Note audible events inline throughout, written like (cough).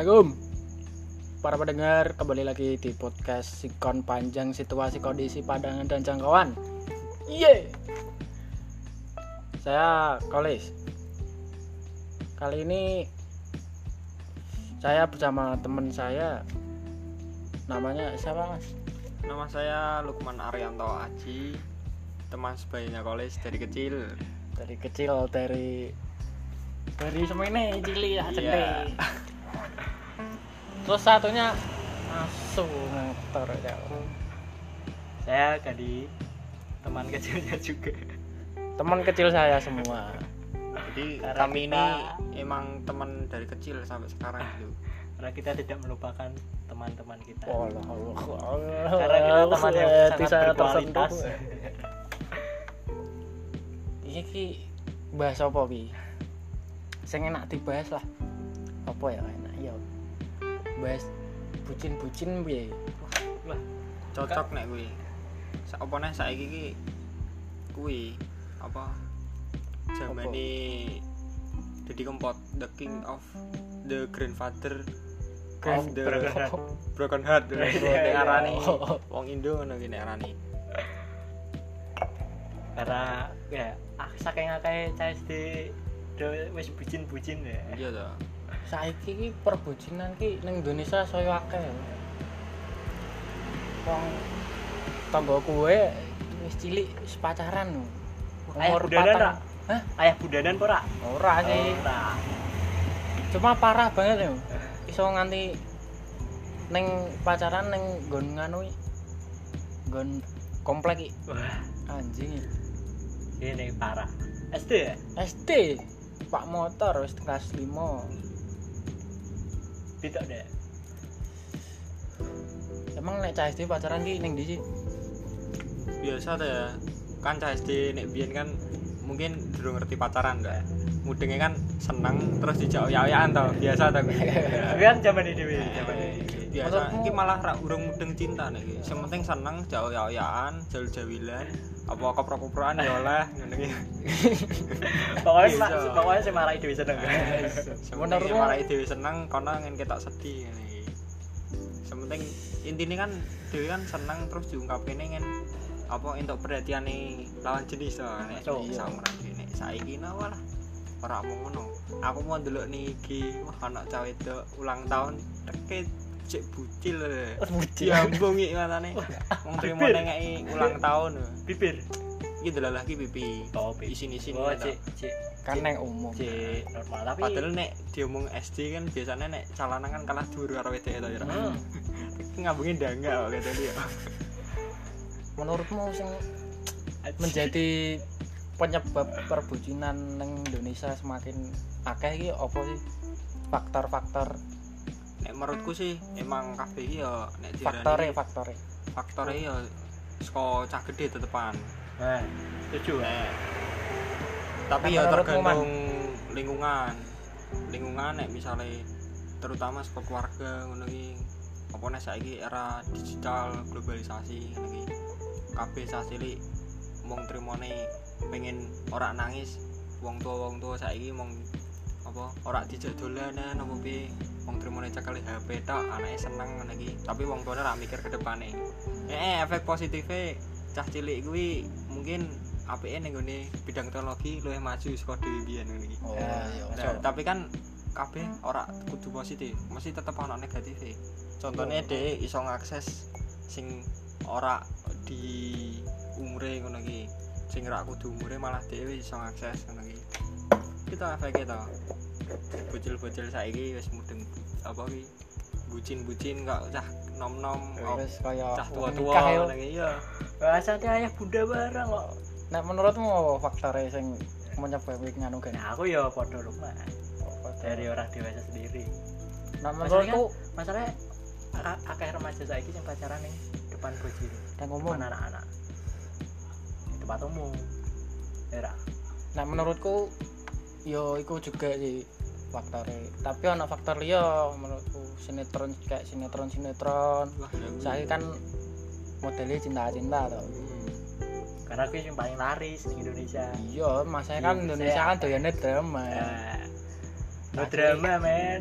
Assalamualaikum. Para pendengar kembali lagi di podcast Sikon Panjang Situasi Kondisi Pandangan dan Jangkauan. Iya. Saya Kolis. Kali ini Saya bersama teman saya. Namanya siapa mas? Nama saya Lukman Arianto Aji. Teman sebayanya Kolis dari kecil. Dari kecil dari Dari semene cili ya Iya. (laughs) Terus satunya Asu motor ya. saya Gadi teman kecilnya juga Teman kecil saya semua Jadi Karena kami ini emang teman dari kecil sampai sekarang gitu karena kita tidak melupakan teman-teman kita Allah Allah Allah karena kita teman yang sangat saya berkualitas tersentuh. (laughs) Iki ki bahas apa ki? Sing enak dibahas lah. Apa ya ya? Bahas bucin-bucin piye? Cocok nek kuwi. Sa apa nih saiki ki kuwi apa zamane Dedi Kempot the king of the grandfather of the Broken Heart. broken heart. (laughs) Iya, nek iya. arani wong Indo ngono ki nek arani. Karena ya ah, saking akeh CSD do wis bucin-bucin ya. Iya toh Saiki ki perbucinan ki ning Indonesia saya akeh. Wong tangga kue wis cilik wis pacaran Umur budanan rak Hah? ayah budanan pora Ora sih. Ora. Cuma parah banget ya. Iso nganti neng pacaran neng gon nganu. Gon komplek iki. Anjing. ini parah SD ya SD Pak motor wis kelas 5. Tidak deh. Emang nek cah SD pacaran ki ning ndi sih? biasa tuh ya. Kan CSD nek biyen kan mungkin dulu ngerti pacaran enggak mudengnya kan seneng terus dijak oyak-oyakan tau biasa tau kuwi. tapi kan zaman ini zaman ini. Biasa. Menurutmu- iki malah rak urung mudeng cinta nih iki. Sing penting seneng jak oyak-oyakan jawil-jawilan apa koprok-koprokan ya oleh iki. (laughs) Pokoknya sih marah dewe seneng. Sing penting Menurutmu- ya marai dhewe seneng kono ngene ketok sedih ngene iki. Sing penting intine kan dhewe kan seneng terus diungkapin ngene apa entuk perhatian lawan jenis to nek Oh, iya. samuran nek saiki nawa lah ora mau ngono. Aku mau ndelok nih iki wah anak cawe wedok ulang tahun teke cek bucil. Lho. bucin diambung iki katane wong trimo nengeki ulang tahun. Bibir. Iki delok lagi pipi. Oh isin-isin oh cek cek. Kan neng umum. cek. Normal tapi Padahal nek diomong SD kan biasanya nek calana kan kalah dhuwur karo wedok itu ya. Hmm. Ngambungin ndangga kok gitu dia. Menurutmu sing menjadi penyebab perbucinan neng Indonesia semakin akeh iki apa sih? Faktor-faktor Nek menurutku sih emang kabeh iki ya nek diarani faktore faktore. faktore ya saka cah gede tetepan. nah setuju Nek tapi Nek ya tergantung lingkungan. Lingkungan nek misalnya terutama saka keluarga ngono iki apa nek saiki era digital globalisasi ngono iki kabeh cah cilik mung trimone pengen ora nangis. Wong tua wong tua saiki mung apa ora dijak dolanan apa piye? Wong trimone cekali HP tok anake seneng ngono iki. Tapi wong tuane ora mikir ke depane. Eh efek positifnya cah cilik kuwi mungkin apike ning gone bidang teknologi luwih maju saka dhewe biyen ngono iki. Oh Ya, iya. Nah, tapi kan kabeh ora kudu positif mesti tetep ana negatif contohnya dhek iso ngakses sing ora di umure ngono iki sing ora kudu umure malah dhewe iso ngakses ngono iki. Kita efeknya to. Bocil-bocil saiki wis mudeng apa ki bucin-bucin kok cah nom-nom Wis kaya cah tua-tua ya. ngono iki iya. Bahasanya ayah bunda bareng kok. Nek menurutmu apa faktore sing menyebabkan nganu kan? nah aku ya podo rumah dari orang dewasa sendiri. Nah menurutku masalahnya ak- akeh remaja saiki yang pacaran nih depan nang umum. depan anak-anak tempat umum era Nah menurutku yo iku juga sih faktore. Tapi ana faktor liya menurutku sinetron kayak sinetron sinetron. ya. Saya kan modelnya cinta-cinta tau. karena aku yang paling laris di Indonesia Iya, masanya kan Iya, Indonesia kan doyannya drama. Nah, no drama men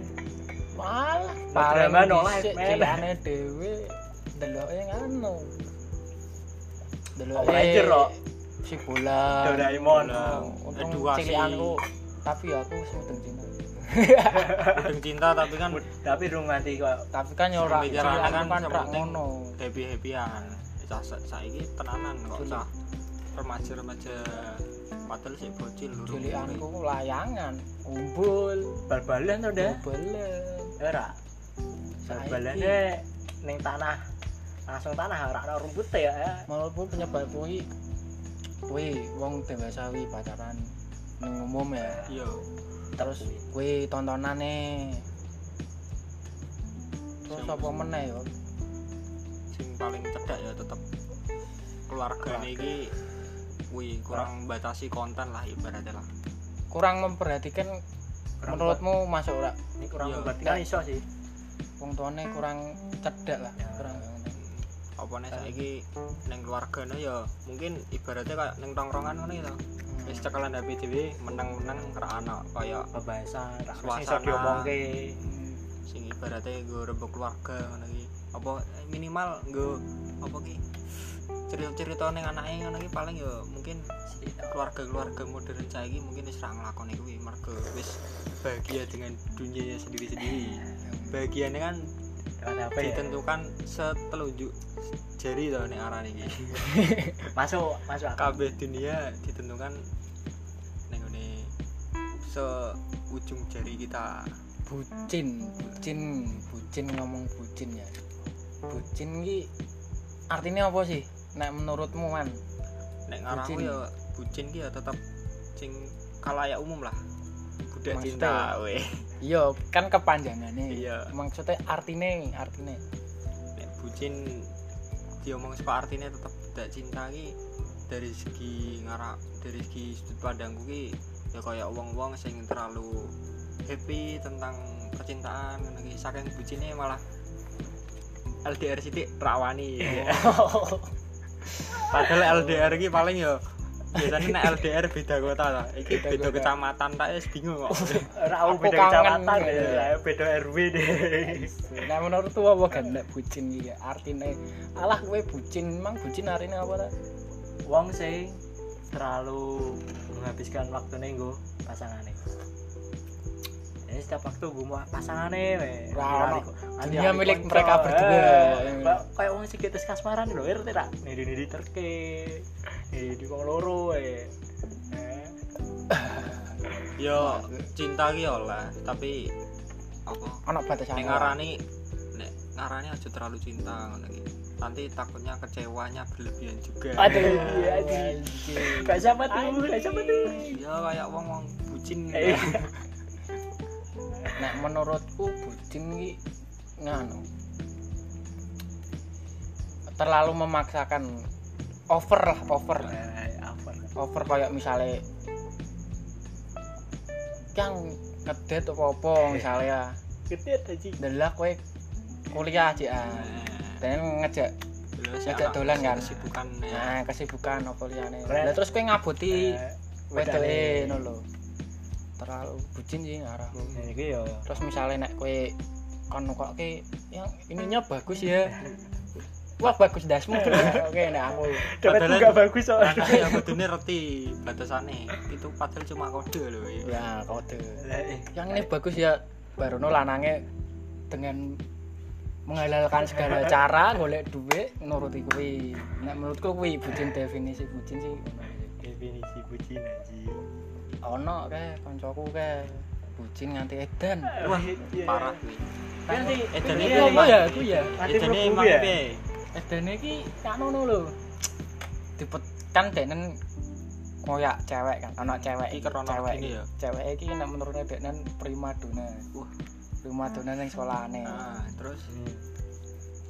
malah drama no life, man. cilikane dhewe deloke ngono deloke Oh. Si bola Doraemon. untung Edukasi. cilikanku tapi aku semedeng Cina (laughs) Udeng cinta tapi kan Tapi rung nganti kok tapi kan ya ora kan kan ora ngono happy happyan saiki tenanan kok Cilik. cah remaja remaja padahal sih bocil lho cilikanku layangan kumpul bal-balan to dah. balen Ora. Bal-balane ning tanah langsung tanah ora rumput ya. ya. walaupun penyebab kuwi kuwi wong dewasa wi pacaran ning umum ya? Iya. Terus kuwi tontonane. Terus apa meneh yo sing paling cedek ya tetep keluarga. iki kuwi kurang batasi konten lah ibaratnya lah. Kurang memperhatikan Kurang menurutmu masuk ora Ini kurang Iya. memperhatikan. Iso sih. wong tuane kurang cedek lah Ya. kurang apa nih saiki neng keluarga ya mungkin ibaratnya kayak neng tongkrongan ngono gitu Hmm. wis cekelan HP dhewe menang-menang kera anak kaya Pembahasan ra Suasana. diomongke. sing ibaratnya gue rembuk keluarga ngono iki apa minimal gue apa ki cerita-cerita ning anake ngono iki paling ya mungkin keluarga-keluarga modern saiki mungkin wis ra nglakoni kuwi mergo wis bahagia dengan dunianya sendiri-sendiri (laughs) bahagianya kan Ada apa ya? ditentukan setelunjuk jari tau nek arane iki (laughs) Masuk, masuk akal. kabeh dunia ditentukan ning ngene se ujung jari kita bucin bucin bucin ngomong bucin ya bucin ki artinya apa sih nek menurutmu man nek ngarahku Bucin. ya bucin ki ya tetep sing kalayak umum lah budak Maksudnya cinta weh. Iya kan kepanjangannya. Iya. maksudnya artine artine. Nek bucin diomong sapa artinya tetep budak cinta ki dari segi ngarah dari segi sudut pandangku ki ya kayak wong-wong sing terlalu happy tentang percintaan ki. Saking bucinnya malah LDR sithik rawani (laughs) padahal LDR ki paling ya biasanya nek LDR beda kota lah iki Beda beda kota. kecamatan tak wis bingung kok (laughs) Ora beda kecamatan ya. ya, beda RW deh. nah menurutmu apa kan nek bucin ki artine alah kowe bucin emang bucin artinya apa ta Wong sing terlalu menghabiskan waktunya nggo pasangane. Jadi setiap waktu gue mau pasangane we. Ora ono. Nanti Dunia milik mereka berdua. Eh, Kayak kayak wong sing getes kasmaran lho, ngerti tak? Nidi nidi terke. Nidi di wong loro. Eh, yo cinta ki lah tapi apa? Ana batasane nek ngarani nek ngarani aja terlalu cinta ngono iki nanti takutnya kecewanya berlebihan juga. Aduh, iya, aduh. Gak siapa tuh, gak siapa tuh. ya kayak wong wong bucin. Eh, (laughs) nek menurutku bucin ki nganu terlalu memaksakan over lah over Eh, apa? over kayak misalnya yang ngedet apa apa misalnya Gede aja. delah kowe kuliah aja ah. dan ngejak Ngajak dolan kan? kesibukan ya. nah kesibukan apa liyane. Lah terus kowe ngabuti Eh, wedane. ngono lho terlalu bucin sih Nah, iki yo. terus misalnya nek kue kon kok ke yang ininya bagus ya (laughs) wah bagus dasmu (laughs) oke nek aku Dapat Padahal- gak bagus soalnya. Nah, ya kudune reti batasane. Itu padahal cuma kode loh. ya. ya kode eh, yang ini bagus ya baru no lanangnya dengan menghalalkan segala (laughs) cara golek duit nuruti kuwi nek menurutku kuwi bucin definisi bucin sih definisi bucin anjing. ono ke koncoku ke bucin nganti edan Wah, Iya. parah kuwi. Nanti Edan ini iki Iya, emang- ya aku ya Edane mlebu emang ya? piye? Edan iki kan ngono lho dipet kan denen koyak cewek kan anak cewek Iki kerono cewek ya? cewek iki nek menurutnya denen prima dona Wah. prima dona ning sekolahane Nah, terus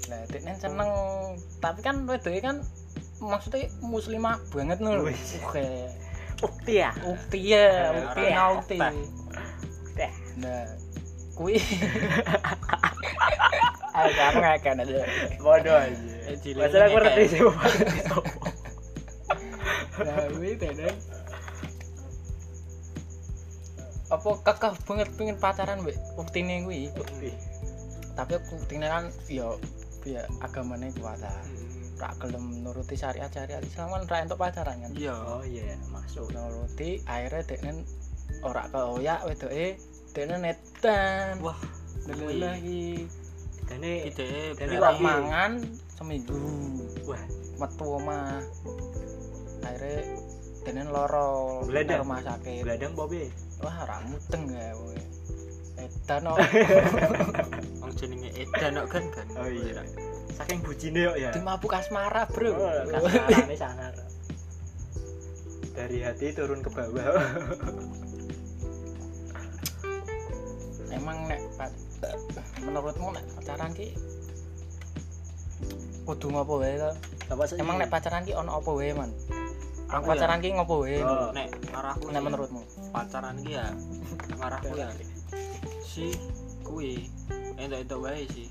Lah, Denen seneng, tapi kan wedoke kan maksudnya muslimah banget lho. Oke. Ukti ya. Ukti ya, ukti teh. Teh. Nah, kui (laughs) Ayo aku ngekek aja. Bodoh aja. Eh, Masalah aku ngerti sih. (laughs) Nah, kui Denen apa kekeh banget pengen pacaran mbek uktine kuwi. Wih, tapi uktine kan ya ya agamane kuat lah Mm, rak gelem nuruti syariat-syariat Islam kan ra entuk pacaran kan? Iya oh iya masuk. Nuruti akhirnya deknen ora keoyak wedoke deknen netan. Wah Delele lagi. Dene ide ora lagi- mangan seminggu. Wah. Metu omah. Akhirnya denen loro Bledek. nang rumah sakit. Beladang bobe wah ra muteng ya kowe. Edan no (laughs) wong jenenge edan kok kan kan oh iya. Saking bujine kok ya. Di mabuk asmara bro. Oh, kasarannya (laughs) sangar dari hati turun ke bawah (laughs) emang nek menurutmu nek pacaran ki kudu ngopo wae to? Emang nek pacaran ki ono apa wae man? Aku ya, pacaran ki ngopo wae? Oh. nek ngarahku nek sih, menurutmu? pacaran ki ya ngarahku ya si kuwi entuk-entuk wae sih.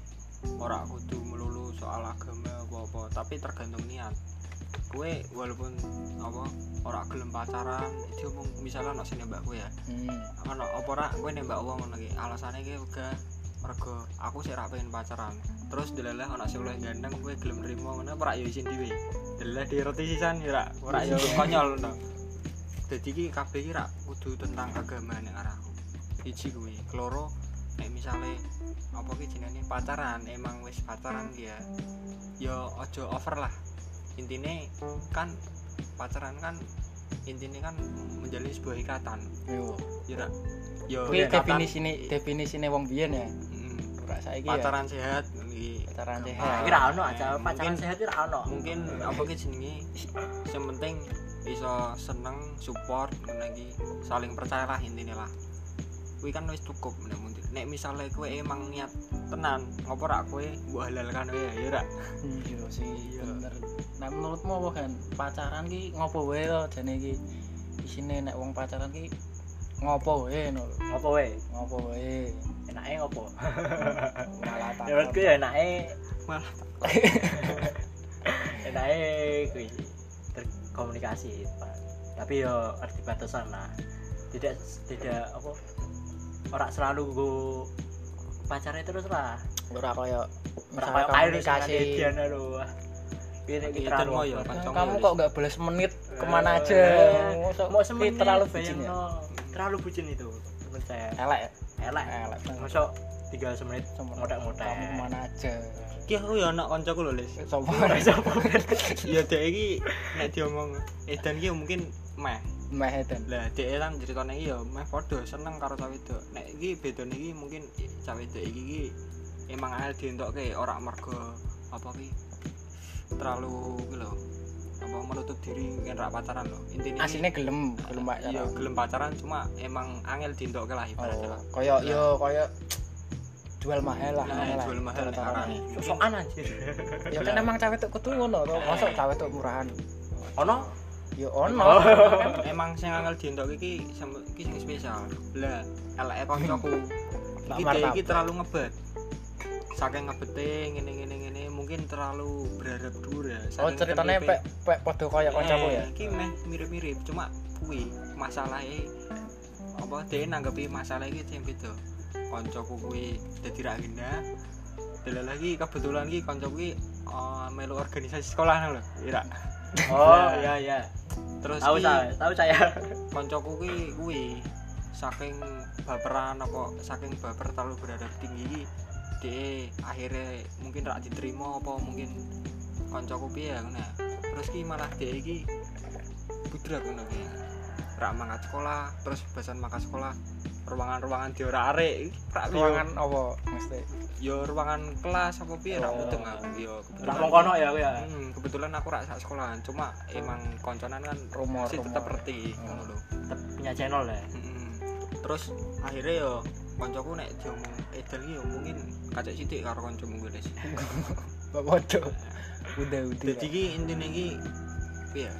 Ora kudu melulu soal agama apa-apa tapi tergantung niat kue walaupun apa ora gelem pacaran itu mung misalnya sing nembak kowe ya. Hmm. ono apa ora kowe nembak wong ngono iki. Alasane ki uga mergo aku sih ra pengen pacaran. Terus delalah ono sing luwih ganteng kowe gelem nrimo ngono ora yo isin dhewe. Delalah diroti sisan ya ora ora yo konyol no dadi iki kabeh iki ra kudu tentang agama nek arahku siji kuwi keloro nek misale apa ki jenenge pacaran emang wis pacaran ki ya yo aja over lah intine kan pacaran kan intine kan menjalin sebuah ikatan. Yo ya ra? Yo kuwi ikatan- definisine definisine wong biyen ya? Mm, ora saiki ya? Pacaran sehat pacaran Nah, sehat. Kira ono aja pacaran sehat kira ono. mungkin apa ki jenenge? Yang penting iso seneng support iki saling percaya lah intine lah kuwi kan wis cukup nek nek misale kowe emang niat tenan ngopo rak kowe? Mbok halalkan wae ya rak. Iya sih Iya. bener. Nah menurutmu apa kan pacaran ki ngopo wae to jane iki? Isine nek wong pacaran ki ngopo wae no ngopo wae? Ngopo wae? Enake ngopo? (laughs) Malah tak ya menurutku ya enake. Malah (laughs) enake kuwi berkomunikasi Pak. tapi yo arti batasan lah. Tidak tidak apa ora selalu go pacarnya terus lah. Ora kaya misalnya Diana Iya, kita dan mau terlalu ya? Kancamu kamu ya, kok nggak boleh semenit? Ke mana Eh, aja mau mau semenit terlalu bucin ya? terlalu bucin itu menurut saya. Elek ya? elek. Elek masuk tinggal semenit Sama ngotek-ngotek kamu ke mana aja? Ki aku ya anak kancaku lho Lis. Coba (laughs) ya dek iki nek diomong edan ki mungkin meh meh edan lah dek kan ceritane iki ya meh padha seneng karo cawe wedok. Nek iki bedane iki mungkin cawe wedok iki iki emang angel dientokke ora mergo apa ki terlalu ki lho apa menutup diri kan rak pacaran lho. Intine iki- aslinya gelem gelem pak iya gelem pacaran cuma emang angel dientokke lah ibaratnya oh koyo yo koyo jual mahal lah Nah, lah. jual mahal arane. ini. sosokan anjir. (laughs) Ya kan emang cawe tok kudu ngono to mosok cawe tok murahan. Ono ya ono. Oh. kan emang sing angel dientokke iki iki sing spesial. Lah eleke kancaku. Iki iki terlalu ngebet. Saking ngebete ngene ngene ngene mungkin terlalu berharap dhuwur ya oh ceritanya pek pek padha kaya kancaku ya? Eh, iki meh mirip-mirip cuma kuwi masalahe apa dia nanggepi masalah iki sing beda. Kancaku kuwi dadi ra genah Dalah lagi kebetulan iki kancaku kuwi eh, melu organisasi sekolah lho ira oh (laughs) iya iya. Terus tahu ki saya tahu saya. (laughs) kancaku kuwi kuwi saking baperan apa saking baper terlalu berharap tinggi de akhirnya mungkin rak diterima apa mungkin kancaku piye ngono ya. terus ki malah de iki budrak ngono ki rak mangkat sekolah terus bahasan mangkat sekolah ruangan-ruangan di ora arek ruangan apa mesti? Yo ruangan kelas apa piye? Rak Oh. mudeng aku yo tak mong kono ya aku ya? Hmm, kebetulan aku rak sak sekolahan cuma emang konconan kan rumor masih tetap rumor. ngerti ngono lho. Tetep punya channel ya? Mm-mm. terus akhirnya yo koncoku nek diomong ki yo mungkin kacek sithik karo kancamu gue (laughs) Mbak Podo udah udah. Dadi ki intine ki piye?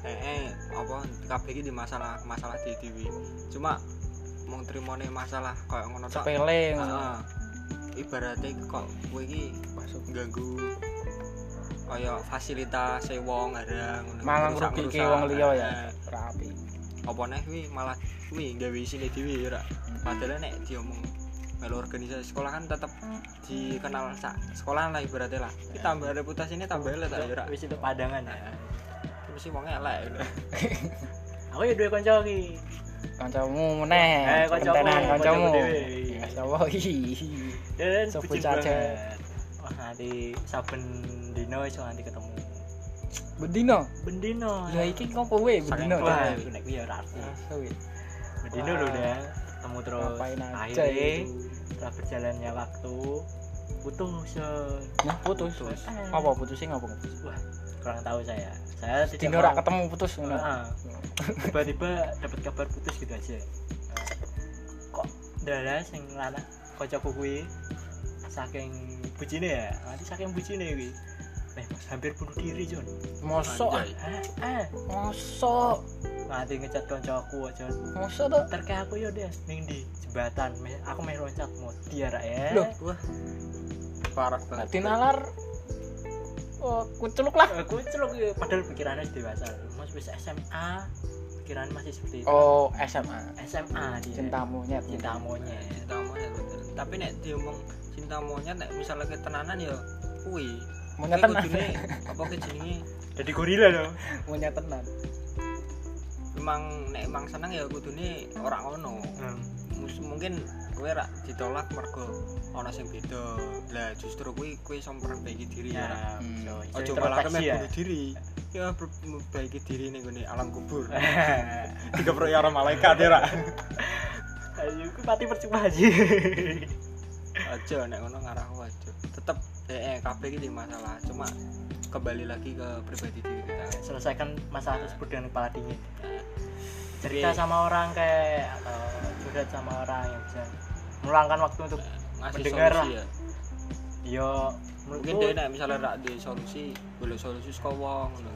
Eh, eh apa kabeh ki di masalah masalah di dewi cuma mung trimone masalah koyo ngono tok. Sepele ngono. Heeh. ibaratnya kok kowe iki masuk. ganggu kaya fasilitas e wong ada ngono malah ngrugike wong liya ya? Rapi apa neh kuwi? Malah kuwi gawe isine dhewe ya padahal nek diomong melu organisasi sekolah kan tetep dikenal sak sekolah lah ibaratnya lah. Kita tambah reputasi ini tambah lah tak ya ra wis itu padangan ya. Mesti wong elek. (laughs) Aku ya dua konco ki kancamu meneh. Eh, kancamu, kancamu. ya sapa? (laughs) Iki saja. banget. Wah nanti saben dino iso nanti ketemu. Bendino bendino ya iki ngopo we? Bendino wah nek kuwi ya ora Ah, bendino lho deh ketemu terus. Akhirnya itu? setelah berjalannya waktu putus. Nah, putus. Putus. Apa putusnya ngapa? wah kurang tahu saya. Saya tidak Dino ora mau- ketemu putus ngono. Ah. tiba-tiba dapat kabar putus gitu aja. Kok dalah sing lanang kocokku kuwi saking bucine ya? Nanti saking bucine kuwi eh mas hampir bunuh diri Jon Mosok. Ah. Eh eh Mosok. nanti ngecat koncoku Jon Mosok tuh. terke aku ya deh ning di jembatan. Aku meh loncat mau dia ra ya Loh. wah. Parah banget. Nanti nalar Oh, kuculuk lah. aku celuk ya padahal pikirannya dewasa mas wis SMA pikirannya masih seperti itu Oh, SMA. SMA dia Cinta monyet. cinta monyet cinta monyet betul. tapi nek diomong cinta monyet nek misalnya ketenanan ya kuwi Monyet tenan. apa ke jenenge (laughs) jadi gorila dong Monyet tenan. emang nek emang seneng ya kudune ora ngono Mus- mungkin kowe rak ditolak mergo ana sing beda. Lah justru kuwi kowe iso memperbaiki diri ya ojo iso malah introspeksi kemeh ya? bunuh diri. Ya memperbaiki diri ning gone alam kubur. Tiga pro ya malaikat ya rak ayo aku mati percuma aja aja nek ngono ngarahku aja. Tetep eh, eh kabeh iki masalah. Cuma kembali lagi ke pribadi diri kita. Selesaikan masalah tersebut dengan kepala dingin. Cerita sama orang kayak atau curhat sama orang yang bisa meluangkan waktu untuk ngasih Mendengar solusi lah. ya. Yo mungkin dia nek misalnya rak di solusi boleh solusi saka wong ngono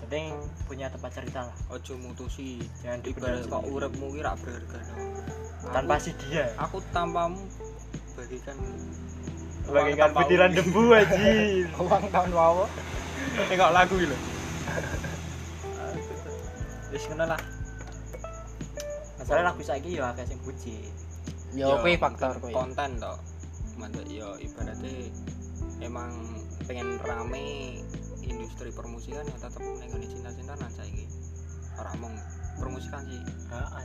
penting punya tempat cerita lah. Ojo mutusi. Jangan dipendam kok uripmu ki rak berharga tanpa si dia. Aku tanpamu bagikan bagaikan tanpa butiran debu aja (laughs) Uang tahun wawo. tengok lagu lho. Wis ngono lah. Masalah lagu saiki yo akeh sing bucin Ya Ya, kuwi faktor kuwi. konten toh mantap ya ibaratnya emang pengen rame industri permusikan ya tetep ning ngene cinta-cintaan saiki ora mong permusikan sih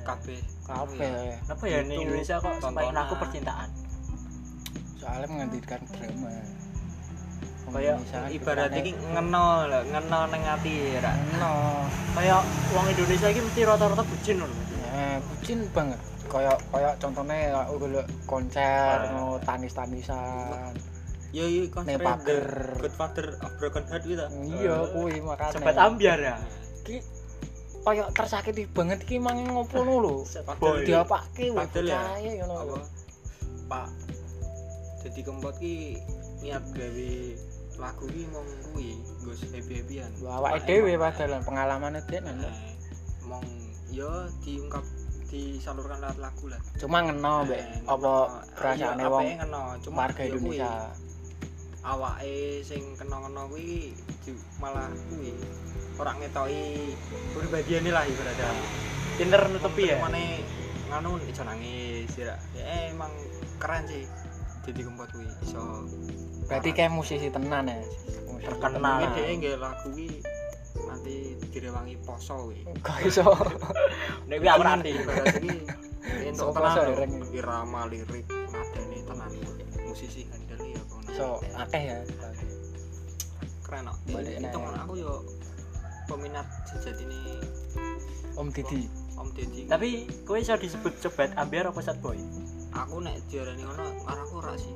kabeh Kabeh. apa ya di Indonesia kok tontonan. laku percintaan Soalnya menghadirkan drama. Kayak kan ibaratnya pikirannya, iki ngeno lho ngeno ning ati ra No. kayak uang Indonesia ini mesti rata-rata bucin loh Eh, bucin banget. Kayak kayak contohnya ya golek konser, Wah. no tanis-tanisan. ya iya konser Ning pager. Godfather of Broken Heart gitu Iya, kuwi makane. sempat ambiar ya Ki kayak tersakiti banget ki mang ngopo no lho. Boy. Diapake wae ya, bocahe ngono. apa pak jadi kempot ki niat gawe lagu ki mong kuwi nggo happy happyan Awake dhewe padahal pengalaman dhewe mong yo diungkap disalurkan lewat lagu lah Cuma ngeno mbek Eh, apa perasaane Iya, wong ngeno cuma warga Indonesia. awake sing kena-kena kuwi malah kuwi ora ngetoki pribadiane lah ibaratnya pinter nutupi ya Mana nganu iso nangis ya. Ya emang keren sih. Jadi kempot kuwi iso Berarti kayak musisi tenan ya. Musisi Terkenal. Ini dia nggak lagu kuwi nanti direwangi poso kuwi. Kok iso. (laughs) nek kuwi aku Ibarat (laughs) iki entuk tenan irama lirik nadane tenan. Musisi handel ya kono. So, akeh ya. keren kok. Itu neh. aku yo peminat sejatine Om Didi. Om Deddy. tapi kowe iso disebut cobat ambiar apa sad boy aku nek diarani ngono arahku ora sih.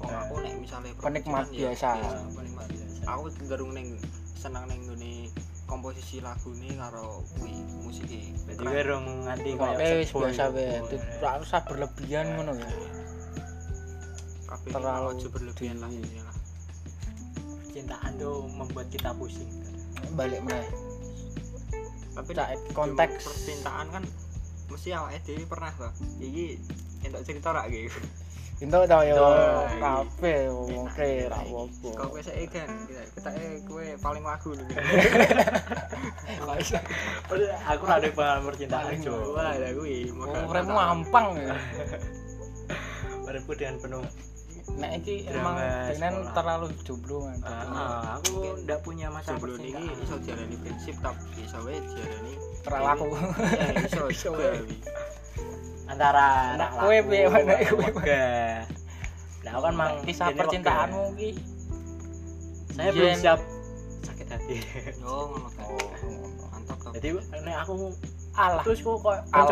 Wong Nah. aku nek misale Penikmat ya biasa. Aku cenderung ning seneng ning ngene komposisi lagune karo kuwi musike. berarti kowe rong nganti Kok kayak wis biasa wae. Ya. Ora usah berlebihan ngono ya. Kabeh terlalu aja berlebihan lah tinggi. intinya lah. cintaan tuh membuat kita pusing Balik meneh. Tapi Cak, konteks- percintaan kan mesti awake dhewe pernah to. Iki entuk cerita rak iki. Entuk to yo kabeh oke ra Kau apa-apa. kowe sik kan, kita kita eh kowe paling wagu nih. Padahal aku ora ada pengalaman percintaan. Wah, ada kuwi. Uripmu ampang. Uripku dengan penuh Nek iki Drama emang denen sekolah. terlalu jomblo kan. Ah, aku ndak punya masalah Sebelum ini percintaan. iso diarani prinsip tapi iso wae diarani Terlaku. Ya iso Iso wi. Antara anak kowe piye, anak Kowe. Nah, aku kan mang kisah ini percintaanmu iki Saya belum Yen. siap sakit hati. (laughs) Oh, ngono kan. Mantap to. Jadi nek aku alah terus kok nek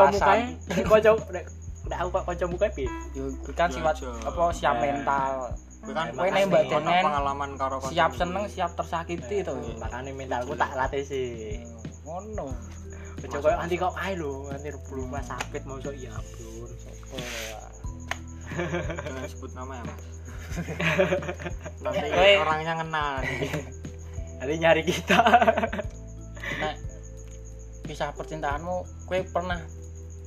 kanca nek nek aku kok kancamu kae piye? yo kuwi kan apa siap Ya. mental Kowe kan Kowe nek mbak ono Denen pengalaman karo siap seneng siap tersakiti to Eh, Makane mentalku tak latih sih. ngono Ojo koyo anti kok ae lho, anti belum mas sakit mau sok ya ampun. Jangan sebut nama ya, Mas. (laughs) Nanti Kowe- orangnya kenal nih. Nanti nyari kita. nek kisah percintaanmu kowe pernah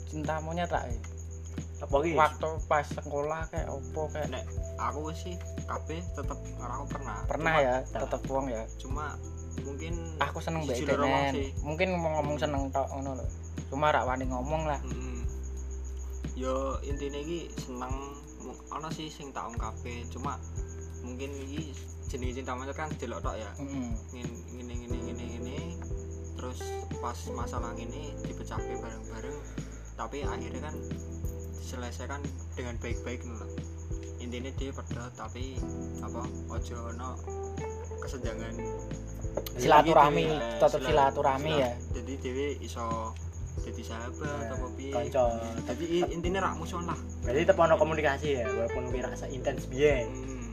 cinta monyet tak eh? Apa ki? waktu pas sekolah kayak opo kayak Nek aku sih kabeh tetep aku pernah. pernah Cuma- ya tak. tetep wong ya Cuma mungkin aku seneng mbak Denen mungkin mau ngomong seneng tok ngono lho. Cuma rak wani ngomong lah. Mm. Yo intine iki seneng ana sih sing tak ungkape cuma mungkin iki jenis cinta monyet kan delok tok ya. Ngin- Ngene ngene ngene ngene. Terus pas masalah ini dipecahke bareng-bareng. Tapi akhirnya kan diselesaikan dengan baik-baik loh. Intinya dia pedot tapi apa ojo ono kesenjangan silaturahmi eh, tetep sila- silaturahmi sila- ya jadi dewe iso jadi sahabat Ya, apa piye kanca. jadi i- intinya rak musuhan lah Berarti tetep ono komunikasi ya, walaupun kuwi rasa intens biyen. hmm.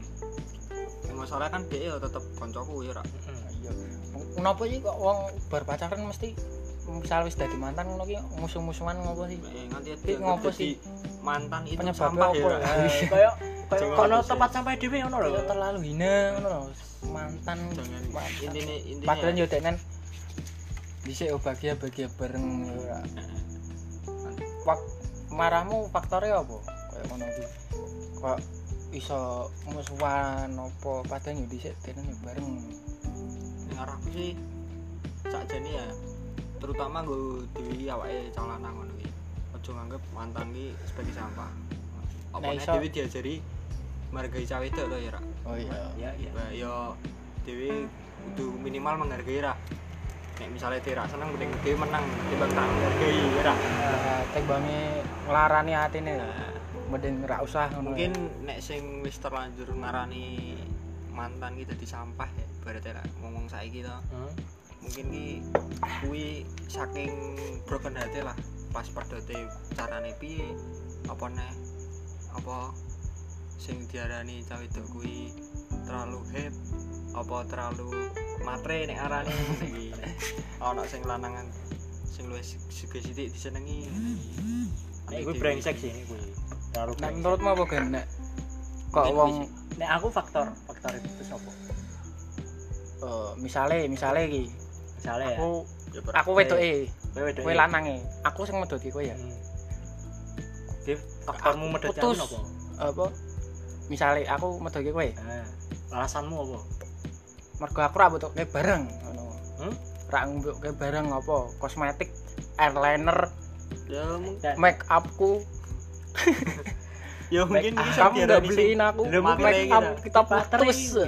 Yang masalah kan dia ya tetep koncoku ya rak iya kenapa sih kok wong bar pacaran mesti misal wis dadi mantan ngono ki musuh-musuhan ngopo sih eh, nganti ngopo sih? mantan itu sampah ya ya? (laughs) Jangan kono gitu, tempat sih. sampai dhewe ngono lho. Terlalu hina ngono lho mantan intinya intinya padahal yo denen dhisik yo bahagia-bahagia bareng yo (laughs) ora. Wak marahmu faktornya apa? Kayak ngono iki. Kok iso musuhan apa padahal yo dhisik denen yo bareng. Ning arahku sih sakjane ya terutama gue dewi awake calon ngono iki aja nganggep mantan ki sebagai sampah apa Nah, iso- dewi diajari menghargai cawe to ya rak Oh iya. Ya ya. Bah, yo dewi kudu minimal menghargai lah nek misalnya tidak seneng mending dewi menang timbang tak menghargai ya rak Uh, timbangi nglarani atine Nah, mending ra usah mungkin nek sing wis terlanjur ngarani mantan kita di sampah ya berarti lah ngomong saiki to Hmm. mungkin ki kuwi saking broken hati lah pas pedote carane piye apa neh apa sing diarani cawe wedok kuwi terlalu hip apa terlalu matre nek arane iki. (laughs) Ana sing lanangan sing luwih suge sithik disenengi. Nek kuwi brengsek sih kuwi. Terlalu Nek menurutmu apa gen? Nek kok wong Nek aku faktor faktor itu sapa? eh, misale misale iki. Misalnya ya, aku ya aku wedoke kowe kowe lanange aku sing medoti kowe ya. Hmm. Dev, faktormu medhot Putus. apa? apa misale aku medoti kowe Nah, alasanmu apa? mergo aku ra butuh bareng ngono Hmm? ra ngombe bareng apa kosmetik eyeliner ya mungkin Nek- make upku ya mungkin bisa kamu udah beliin aku make up kita- kita putus (laughs)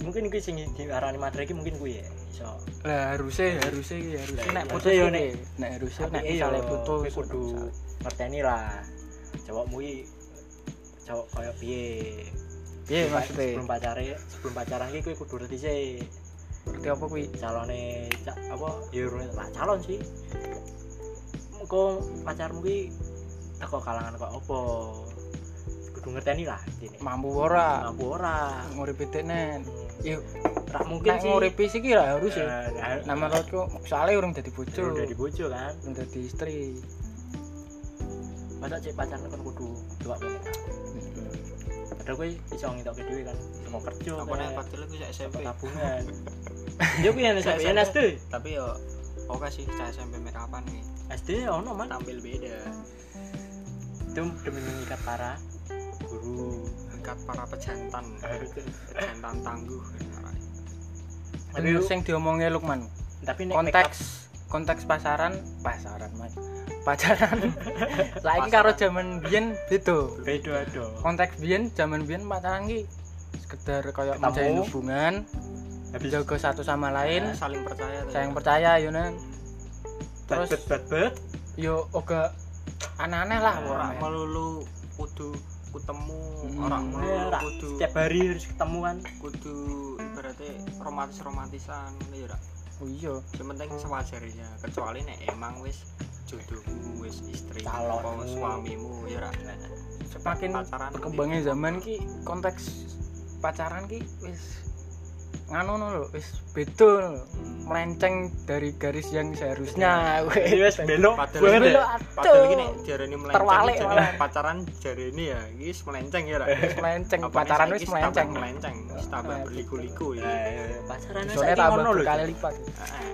mungkin kuwi sing diarani materi iki mungkin kuwi ya. Iso. lah harusnya harusnya iki harusnya nek putus yo. Nek. nek harusnya nek iya, misale kowe putus kudu ngerteni lah. Cowokmu iki cowok kaya piye? piye maksudnya Sebelum pacare, sebelum pacaran iki kowe kudu ngerti sih ngerti apa kuwi calone ca, apa ya urung tak calon sih. Kok pacarmu ki teko kalangan kok apa? Kudu ngerteni lah intine. mampu ora Mampu ora. nguripi denen Hmm. yuk Rak mungkin sih. nguripi sih kira harus ya Eh, nah menurutku soalnya urung dadi bojo udah di bojo kan. urung dadi istri Masa cek pacaran kan kudu dua menit. Padahal gue bisa ngitoke dhewe kan. Mau kerja apa nek padahal aku sak SMP tabungan. (laughs) Yo kuwi yang Saya SMP. SD. tapi yo oke sih cah SMP make upan nih SD ono man. tampil beda itu demi mengikat para guru Dekat para pejantan, (laughs) pejantan tangguh. tapi sing diomongnya Lukman tapi nek konteks konteks pasaran pasaran mas pacaran (laughs) saiki karo zaman biyen beda beda ada konteks biyen zaman biyen pacaran ki sekedar kayak menjalin hubungan habis jaga satu sama lain Eh, saling percaya. sayang percaya yo nan bet terus bet bet bet yo oga aneh-aneh lah Orang pokoknya. melulu kudu ketemu, Hmm. orang Ya, melulu Ra. kudu setiap hari harus ketemu kan kudu ibaratnya romantis-romantisan ya Ra. oh iya Yang penting sewajarnya, kecuali nek emang wis jodohmu, wis istri, Calonmu. apa suamimu ya Ra. semakin Pacaran berkembangnya zaman ki konteks pacaran ki wis nganu no lho wis beda lho. melenceng dari garis yang seharusnya Ini wes belok Padahal belok. Padahal gini jarane melenceng pacaran jare ini ya, iki wis melenceng ya Ra. wis melenceng pacaran wis melenceng melenceng, wis tambah Eh, berliku-liku ya. Nah, iya, iya. pacaran wes soalnya saiki ngono lho berkali Cok. lipat Heeh.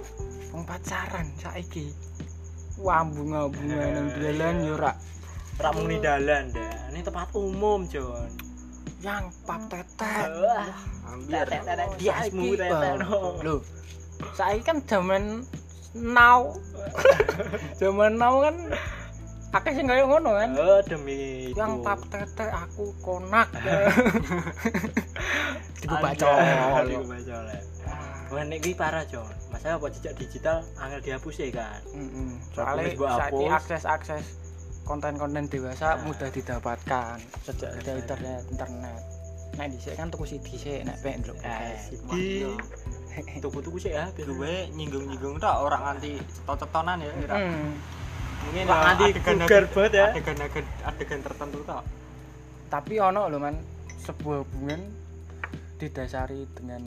wong pacaran saiki wah bunga-bunga nang dalan yo ra Ora mung di dalan dah ini tempat umum Jon. Yang pap tetet wah. Hampir. tetet tetet tetet lho. Saiki kan zaman now. (laughs) Zaman now kan akeh sing kaya ngono kan. Oh demi itu. yang pap tete aku konak Diku (laughs) bacol. Diku bacol Wah, nek iki parah, Jon. Masalah buat jejak digital angel dihapus ya kan. Mm-mm. Dokumen soalnya gua saiki hapus. akses-akses konten-konten dewasa Nah. mudah didapatkan sejak ada internet internet nah di kan tuku CD sih nek pengen ndelok podcast. (laughs) sidi. Tuku-tuku sih ya. biar- gue nyinggung-nyinggung tok orang nganti cetot-cetonan ya. Hmm. mungkin Wah, ya nganti adegan vulgar banget ya. adegan adegan adegan tertentu tok tapi ono lho man sebuah hubungan didasari dengan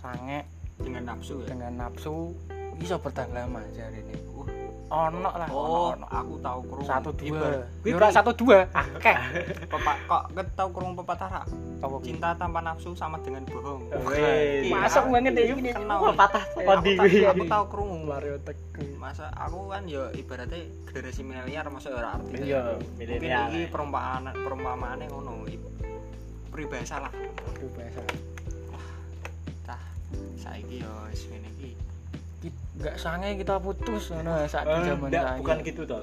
sange. Dengan nafsu ya? Dengan nafsu. Bisa bertahan lama jari ini. Wah, ono lah oh ono, ono. aku tahu kurung satu dua. Ora satu dua. Akeh (laughs) pepak kok ket tahu kurung pepatah Ra? apa ki? cinta tanpa nafsu sama dengan bohong. Masuk banget ya ini. kenal. Wah, patah Eh, kondi aku, tahu- aku tahu kurung Mario Teguh masa aku kan ya ibaratnya generasi milenial masuk ora arti Iya, mungkin milenial. iki perumpamaan perumpamaane ngono. Peribahasa lah. Aduh, bahasa tah saiki yo wis ngene iki Ki- nggak sange kita putus ngono saat Eh, di zaman ndak, saiki. bukan gitu toh.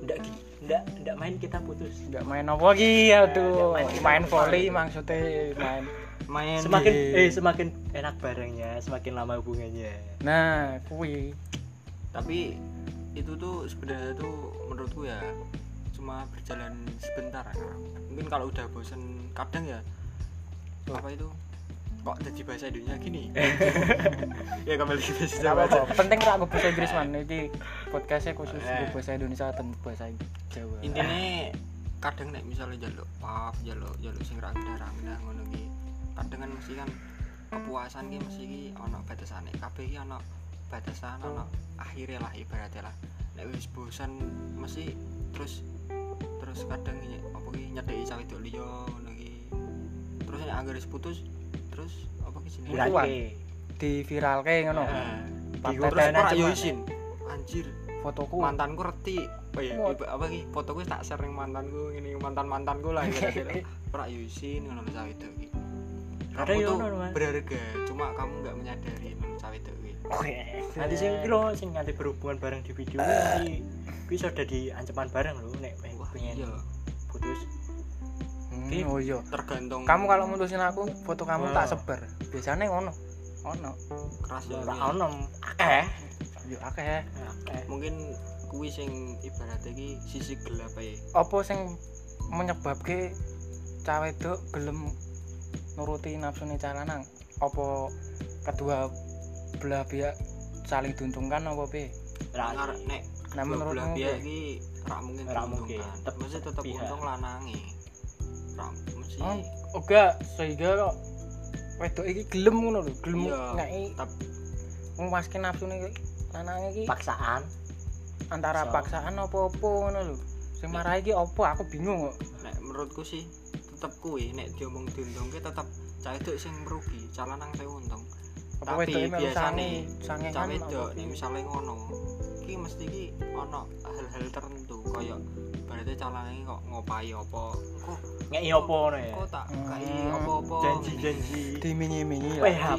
Ndak gi- ndak ndak main kita putus. nggak main apa lagi aduh main main, volley maksudnya main main Semakin di- eh semakin enak barengnya, semakin lama hubungannya. nah kui tapi itu tuh sebenarnya tuh menurutku ya cuma berjalan sebentar mungkin kalau udah bosen kadang ya apa itu kok jadi bahasa Indonesia gini? (laughs) Ya kembali ke bahasa Jawa. Aja penting tak aku bahasa Inggris man. Ini podcastnya khusus Eh. bahasa Indonesia dan bahasa Jawa. Intinya kadang nek misalnya jaluk pap jaluk jaluk sing rendah rendah ngono ki kadang kan mesti kan kepuasan ki mesti ki ono batasane. Kabeh ki ono batasan ono akhirnya lah ibaratnya lah. Nek wis bosan mesti terus terus kadang apa ki nyedeki cawe wedok liya ngono ki. Terus nek anggere wis putus terus apa jenenge Bulan. Bulan. di viral kayak ngono. Nah, terus ora yo izin anjir. Fotoku. Mantanku reti. Oh iya apa ki fotoku tak share ning mantanku ini mantan mantanku lah (laughs) kira-kira. Ora yo isin ngono cawe itu ki Ada kamu tuh berharga cuma kamu nggak menyadari ngono cawe itu ki Nanti sing iki lho sing nanti berhubungan bareng di video (laughs) nanti bisa jadi ancaman bareng lho nek pengen iya. putus. Hmm, oh iya. Tergantung kamu kalau mutusin aku foto kamu tak sebar. Biasanya ngono ono. Keras ya. Ono. Akeh. yo akeh. Akeh. mungkin kuwi sing ibaratnya ki sisi gelap ya apa sing menyebabke cawe itu gelem nuruti nafsune cah lanang apa kedua belah pihak saling diuntungkan apa piye? Nek nah dua belah pihak ki ora mungkin Ora mungkin. Tetep mesti tetep pihak. untung lanange mesti Oh, oga sehingga kok wedok iki gelem ngono lho gelem Iya. ngeki. ngwaske nafsune iki lanange iki. Paksaan. antara So. paksaan apa-apa ngono lho. Sing marahi iki apa? Aku bingung kok. Nek menurutku sih tetep kuwi nek diomong diuntungke tetep cah wedok sing merugi cah lanang sing untung apa Tapi biasane sange kan wedok apa misale ngono ki ki mesti ki ono hal-hal tertentu kaya berarti calane kok ngopai apa. Kok ngeki opo ngono ya? Kok tak kai Hmm. apa-apa janji-janji dimingi-mingi Weh, ya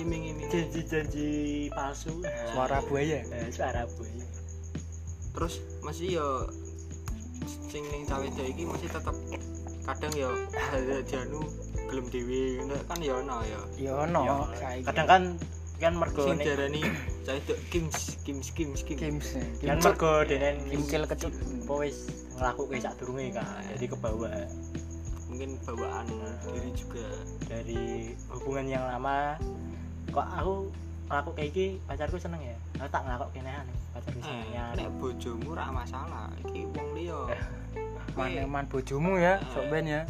janji-janji palsu. Suara buaya? Eh, suara buaya. Terus masih yo sing ning cawe wedok iki masih tetep kadang yo hal dianu gelem dhewe ngono kan yo ono ya. Ya ono Ya, kadang kan kan mergo sing diarani cawe wedok kims kims kims kims. Games kan mergo denen Kimcil kecut. apa wis nglakuke sadurunge kan jadi kebawa. Mungkin bawaan diri juga. Dari hubungan yang lama. Kok aku ngelaku kayak gini pacarku seneng ya? Aku tak ngelaku kenehan pacarku seneng eh, ya. nek bojomu ra masalah. Iki wong liya. Maneman bojomu ya sok ben ya.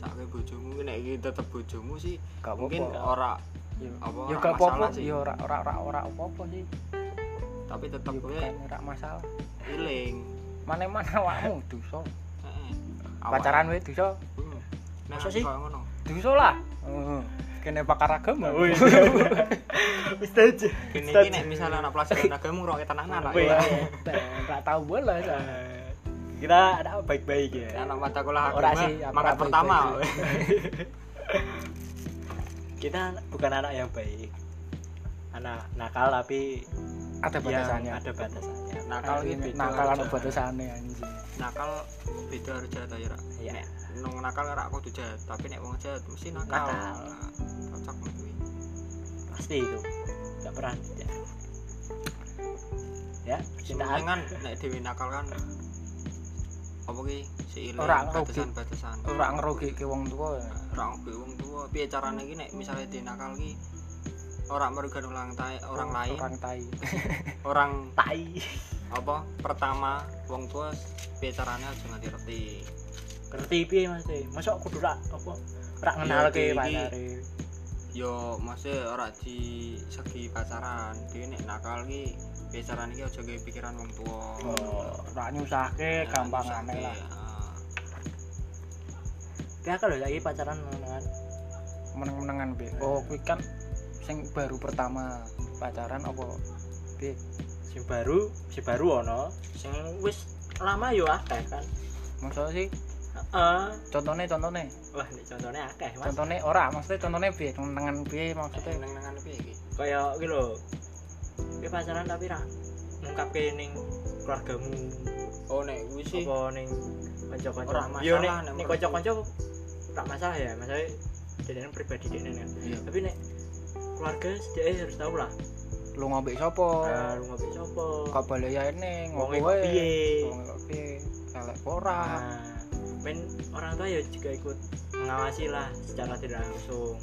Sakke bojomu nek iki tetep bojomu sih gak mungkin apa-apa. ora ya apa ya ora gak apa-apa. ya ora ora ora ora apa-apa sih. Tapi tetep ya kowe bukan ora masalah. Iling. Maneman (laughs) awakmu dosa. Pacaran wae dosa. Hmm. Masa sih? dosa lah. Heeh. kene pakar agama. Oh, iya. (laughs) wis aja Kene iki nek misalnya anak pelajaran (laughs) agama ngroke tenanan lah. Ya. gak tahu bola Eh, kita ada baik-baik ya. Anak mata kuliah Ora agama ora pertama. Kita bukan anak yang baik anak nakal tapi ada batasannya ada batasannya Nakal iki beda. nakal ada anjing Nakal beda karo jahat ya, Ra. Iya. Nek nung nakal ora kudu jahat, tapi nek wong jahat mesti nakal. Nakal. Nah, Cocok kuwi. pasti itu nggak pernah tidak ya Cintaan kan nek dhewe nakal kan apa ki? Ngerugi. batasan-batasan. ora ngerugike wong tua ya. Ora ngerugi wong tua. Piye carane iki nek misalnya dia nakal ki ora merugikan orang tai- orang lain, orang tai. (laughs) Orang tai. apa? Pertama wong tua piye carane? Aja nganti reti. Ngerti piye mas masa aku dulu apa? Rak iki- pacare yo maksudnya ora di segi pacaran. Nek nakal ki piye carane ki aja gawe pikiran wong tua. Oh ora nyusahke gampang aneh lah. ah. kayak kalau lagi pacaran kan meneng-menengan be oh kuwi kan sing baru pertama pacaran apa be si baru si baru ono. Sing wis lama yo akeh kan. Maksudnya sih? Heeh. contohnya contohnya. Wah ini contohnya akeh mas. Contohnya ora maksudnya contohnya be menengan be maksudnya. Neng-nengan piye iki. Kayak gitu loh Kowe pacaran tapi rak ngungkapke ning keluargamu. Oh nek kuwi sih. Apa ning kanca-kanca? Ora yo masalah ning nek ning kanca-kanca tak masalah ya masalah jadi pribadi dia kan Iya. tapi nek keluarga dia harus tahu lah. Lu ngombe sapa? Nah, lu ngopi sopo balik ya ini ngopo kok wae. piye? Wonge kok piye? Elek ora? Nah men orang tua ya juga ikut mengawasi lah secara tidak langsung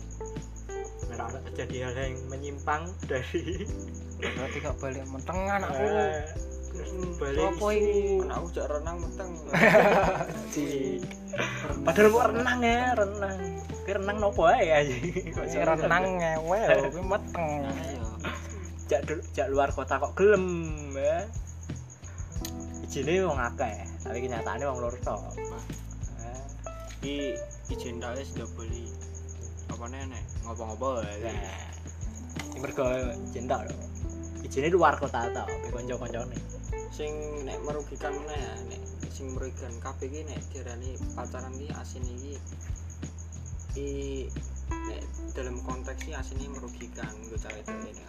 Nah, ada terjadi hal yang menyimpang dari berarti gak balik mentengan aku Eh, terus balik Sopo isu. iki? aku jak renang meteng. (laughs) Ci. padahal mau renang ya renang. Kayak renang nopo aja kok Sing renang ngewel (laughs) kuwi meteng. Ayo jak dul- jak luar kota kok gelem ya. Ijine wong akeh tapi kenyataannya wong loro tok. Eh, iki izin tak wis ndak boleh apa nek ngopo-ngopo ya kan? nah. Ini mergo cinta lho ijine luar kota tok be kanca-kancane. Sing nek merugikan mana ya nek sing merugikan kabeh iki nek diarani pacaran iki asin iki. I nek dalam konteks iki asin iki merugikan gue cewek itu ini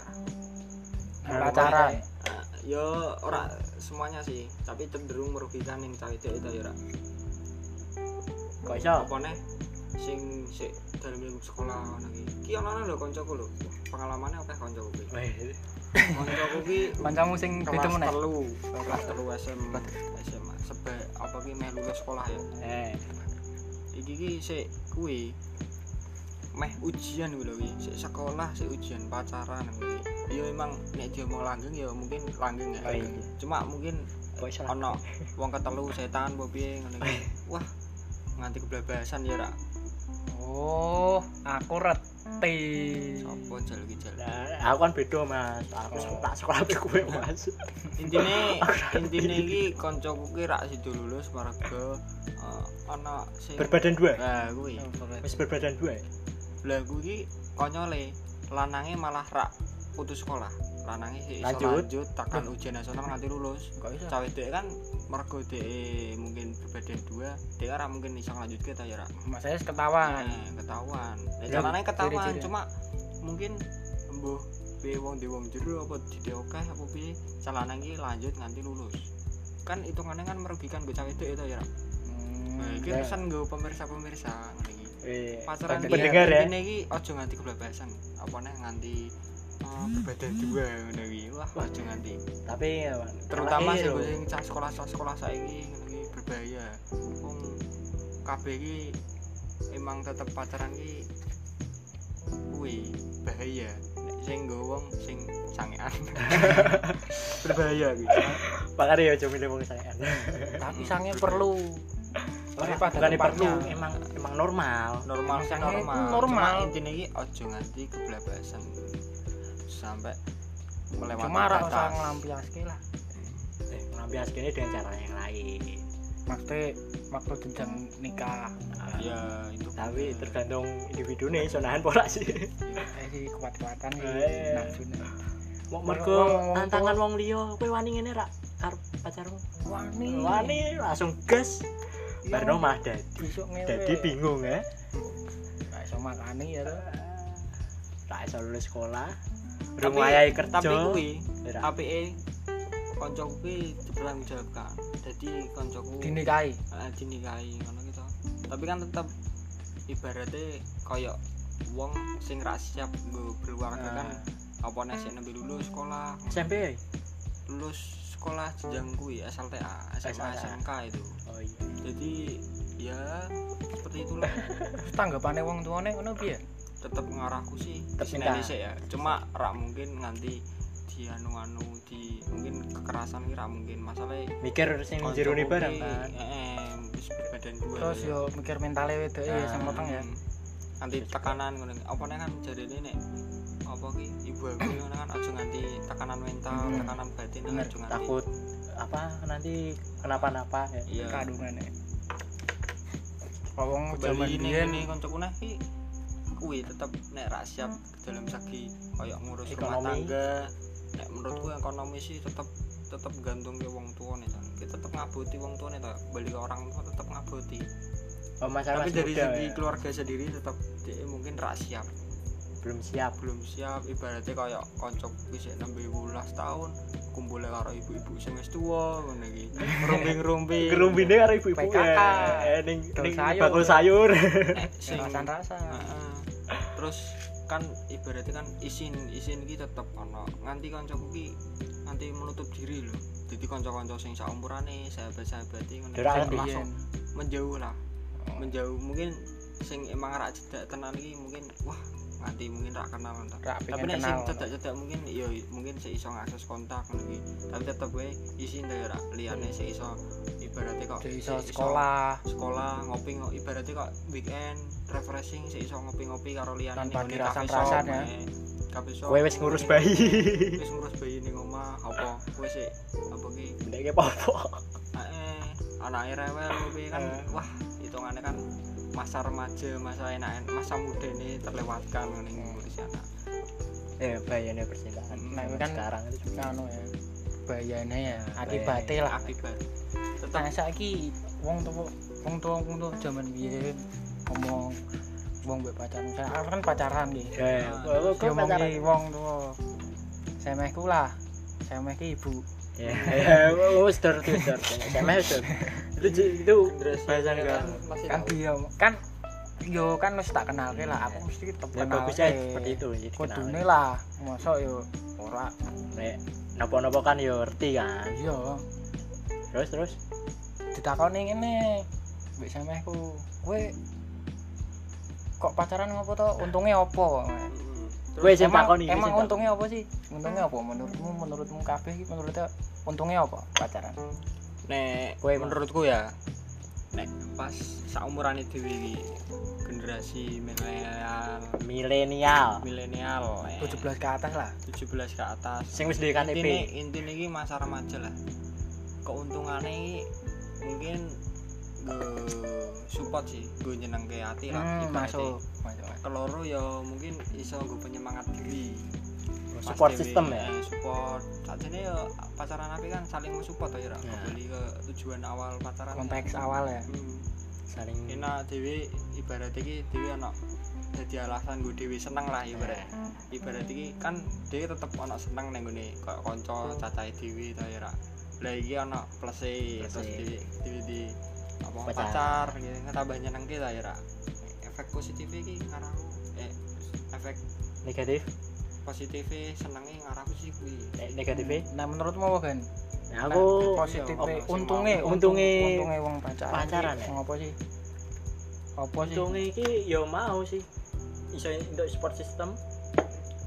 ora pacaran. Ah, yo ora semuanya sih tapi cenderung merugikan yang cewek itu ya ora kok iso? Apa nih sing sik dalam lingkup sekolah ngono iki. Ki ana lho kancaku lho. Pengalamannya akeh kancaku ki Weh, kancaku ki kancamu sing beda kelas meneh? telu. Kelas telu SM SMA sebe apa ki meh lulus sekolah ya? Eh. Iki ki sik kuwi. Meh ujian kuwi lho iki sik sekolah sik ujian pacaran kuwi. Ya emang nek dia mau langgeng ya mungkin langgeng ya. Oh, iya. cuma mungkin ono wong ketelu setan apa piye iki (laughs) wah nganti keblabasan ya ra oh aku reti. Sapa jal iki jal Nah, aku kan beda mas. Aku Oh. tak sekolah be kowe mas. Intine (laughs) intine iki kancaku ki rak sido lulus marga eh, ana sing berbadan dua nah kuwi wis berbadan dua ya? lah kuwi ki konyole lanange malah rak putus sekolah. Lanangnya sih Lanjut. lanjut takkan ujian nasional nganti lulus. Kok iso? Cawe dek kan mergo dek mungkin berbadan dua dek ora mungkin iso lanjut kita ya mas saya ketahuan. Nah, ketahuan. Ya, Ya, jalannya ketahuan cuma mungkin embuh piye wong di wong jero apa di akeh apa piye calana iki lanjut nganti lulus. Kan hitungannya kan merugikan cawe dek itu ya Ra. nah Hmm, iki ya. pesan gue pemirsa-pemirsa ngene iki. Eh, pacaran Pendengar. pendengar ya. ini iki ojo nganti kebablasan apa nih nganti berbadan dua ngono iki wah ojo nganti tapi ya, terutama sih gue sing cah sekolah sekolah ngono iki berbahaya. Wong kabeh iki emang tetep pacaran iki kuwi bahaya. Sing nggo wong sing sangean. (laughs) Berbahaya gitu makanya ya cuma milih wong sayang tapi sange perlu. Ora, pada bukan perlu emang emang normal. Normal sih Sange normal. normal. Intinya iki ojo nganti keblabasan sampai melewati cuma ora usah batas nglampiaske lah. Eh, ngambil ini dengan cara yang lain. Maksudnya waktu jenjang nikah. Ya itu. Tapi bener. tergantung individu nih sonahan pola sih. Eh sih kuat-kuatan sih Eh. nafsunya. Mau mergo tantangan wong liya kowe wani ngene ra arep pacarmu? Wani. Wani langsung gas. Iya. barno mah dadi dadi bingung ya. Gak iso makani ya tuh ra iso lulus sekolah Urung wayahe kerja tapi kuwi apike koncoku kuwi dipertanggung jawabkan jadi koncoku dinikahi. Eh, dinikahi ngono gitu. Tapi kan tetap ibaratnya koyok wong sing ra siap berkeluarga kan apa nek sik nembe lulus sekolah. SMP lulus sekolah jenjang kuwi SLTA SMA. SMK itu. Oh iya. Jadi ya seperti itulah. (laughs) Tanggapane wong tuane ngono piye tetap ngarahku sih nikah. sih ya. Cuma rak mungkin nganti di anu anu di mungkin kekerasan kira mungkin. Masalahnya mikir sing jerone barang kan eh wis berbadan dua terus yo mikir mentale wedok ya sing potong ya. nanti tekanan ngono. Apa nih kan jadi ini nek apa ki ibu aku ngono kan aja nganti tekanan mental Hmm. tekanan batin aja nganti. takut apa nanti kenapa-napa ya. Iya. Kandungane wong jaman Bali ini biyen koncoku nah ki kuwi tetep nek ra siap dalam segi koyo ngurus rumah Ekonomi. tangga. Nek menurutku ekonomi sih tetep tetep gantung ke wong tuane kan kita tetep ngabuti wong tuane ta balik ke orang tua tetep ngabuti. Oh masalah tapi dari muda segi ya. keluarga sendiri tetep dia mungkin ra siap. Belum siap. Belum siap ibaratnya kayak konco wis nembe 12 tahun kumpul karo ibu-ibu sing wis tuwa ngono iki. Ngerumbing-rumbing (laughs) kerumbine karo ibu-ibu PKK. ya. Eh, ning ning bakul sayur. Nek sing Heeh. Terus kan ibaratnya kan isin isin iki tetep ana. Nganti kancaku ki nganti menutup diri lho. Jadi kanca-kanca sing saumurane sing ngerti, langsung menjauh lah. Menjauh. Mungkin sing emang rak cedak tenan iki mungkin wah nganti mungkin rak kenal entar rak tapi nek sing cedak-cedak mungkin ya mungkin sik iso ngakses kontak ngono iki tapi tetep wae isin ta rak liyane sik iso ibaratnya kok Jadi iso sik sekolah. sekolah ngopi ngo, ibaratnya kok weekend refreshing sik iso ngopi-ngopi karo liyane Tanpa dirasan-rasan shop, ya. eh, cafe shop kowe wis ngurus bayi. Wis ngurus bayi ning omah apa kowe sik apa ki? Ndek eh anake rewel kowe kan wah hitungannya kan masa remaja masa enak masa muda ini terlewatkan ning ngurus anak ya bayarnya percintaan. Nah, Zaman kan- sekarang itu juga. anu ya bayane ya Nah, akibate lah. akibat. Nah saiki wong tuwa wong tuwa wong tuwa jaman biyen ngomong wong mbek pacaran. Saya kan pacaran iki ya yo kok pacaran ngomongi wong tuwa. Semehku lah. Semehku ibu ya ya wis dor sama wis dor itu itu bahasa enggak masih kan tahu. dia. Kan yo kan wis tak kenal lah. Aku mesti tetep ya kenal bagusnya seperti itu jadi kudune kenal lah. Mosok yo ora. Nek nopo-nopo kan yo ngerti kan. Iya. Terus terus? Ditakoni ngene. Mbek semehku kowe kok pacaran ngopo to? Untunge opo Kowe sing emang, takoni, emang takoni. untungnya apa sih? Untungnya apa? Menurutmu menurutmu kabeh iki menurutnya untungnya apa? Pacaran? Nek Kowe, menurutku ya nek pas saumuran itu iki generasi milenial. Milenial. Milenial eh, 17 ke atas lah. 17 ke atas. Sing wis duwe KTP intine iki masa remaja lah. Keuntungannya iki mungkin gue support sih gue nyenengke hati lah hmm, masuk. Masuk. Keloro ya mungkin iso gue penyemangat diri. Pas Support dhewe, system ya? eh, support. Sajane ya pacaran api kan saling mensupport ya ra? Ya. kembali ke tujuan awal pacaran. Konteks awal ya? Hmm. saling enak dhewe ibarat iki dhewe ana dadi alasan gue dhewe seneng lah ibarat ibarat iki kan dhewe tetep ana seneng ning gone kaya kanca cacahe dhewe ta ya lah iki ana plus terus dhewe di apa Pacar. pacar gitu tambah nyenengke ta ya ra efek positif iki ngarang eh efek negatif? positif senenge ngarahku sih kuwi Ne- negatifnya? Nah menurutmu apa kan nah, aku positif iya, apa, untungnya Untungnya- untungnya wong pacaran pacaran ya? apa sih? Apa sih? Untungnya iki yo mau sih. Iso untuk support system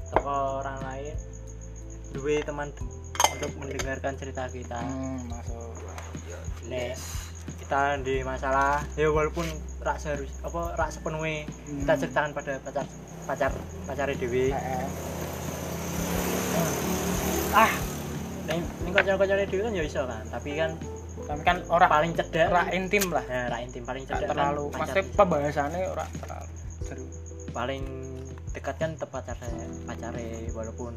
toko orang lain. Duwe teman untuk mendengarkan cerita kita. Hmm, masuk nek kita di masalah ya walaupun rak seharus apa rak sepenuhnya kita ceritakan pada pacar pacar pacar dewi Eh, ah. Nih nih kocok-kocok dewi kan ya iso kan tapi kan tapi kan ora paling cedek ora intim lah. Nah rak intim paling cedek kan terlalu pacar maksudnya pembahasannya ora terlalu seru. Paling dekat kan tetap pacar pacare walaupun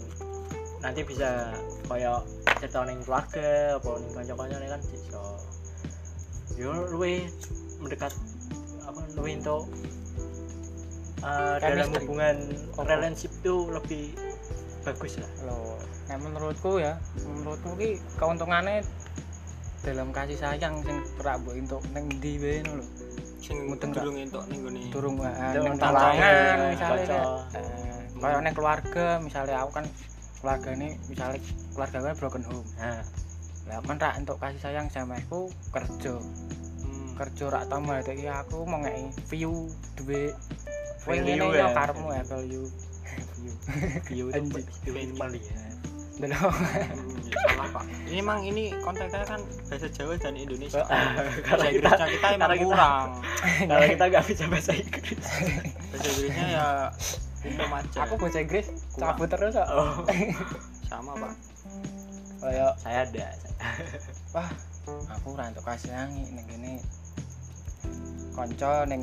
nanti bisa kayak cerita ning keluarga apa ning kanca-kanca kan iso yo luwe mendekat apa luwe untuk uh, dalam hubungan Apa? relationship itu lebih bagus lah. Loh nah menurutku ya menurutku ki keuntungannya dalam kasih sayang sing ora mbok entuk ning ndi wae ngono lho. Sing Mudeng durung entuk ning gone. Durung uh, Itu ning untuk pasangan pasangan, misalnya eh, kayak ning keluarga misalnya aku kan keluarga ini misalnya keluarga gue broken home. Nah lah rak untuk kasih sayang sama aku kerja. Hmm. kerja rak tambah iki aku mau ngei view duit. Kowe ngene ya. yo karepmu ya value. View. View itu itu melihat Delok. Hmm, ya salah pak. Ini emang ini kontennya kan bahasa Jawa dan Indonesia. Kalau bahasa kita Inggrisnya kita emang karena kurang. (laughs) Kalau kita nggak bisa bahasa Inggris. Bahasa Inggrisnya ya umum aja aku bahasa Inggris cabut terus oh. (laughs) Sama pak kayak saya ada. (laughs) Wah aku ora entuk kasih sayang ning kene. Kanca ning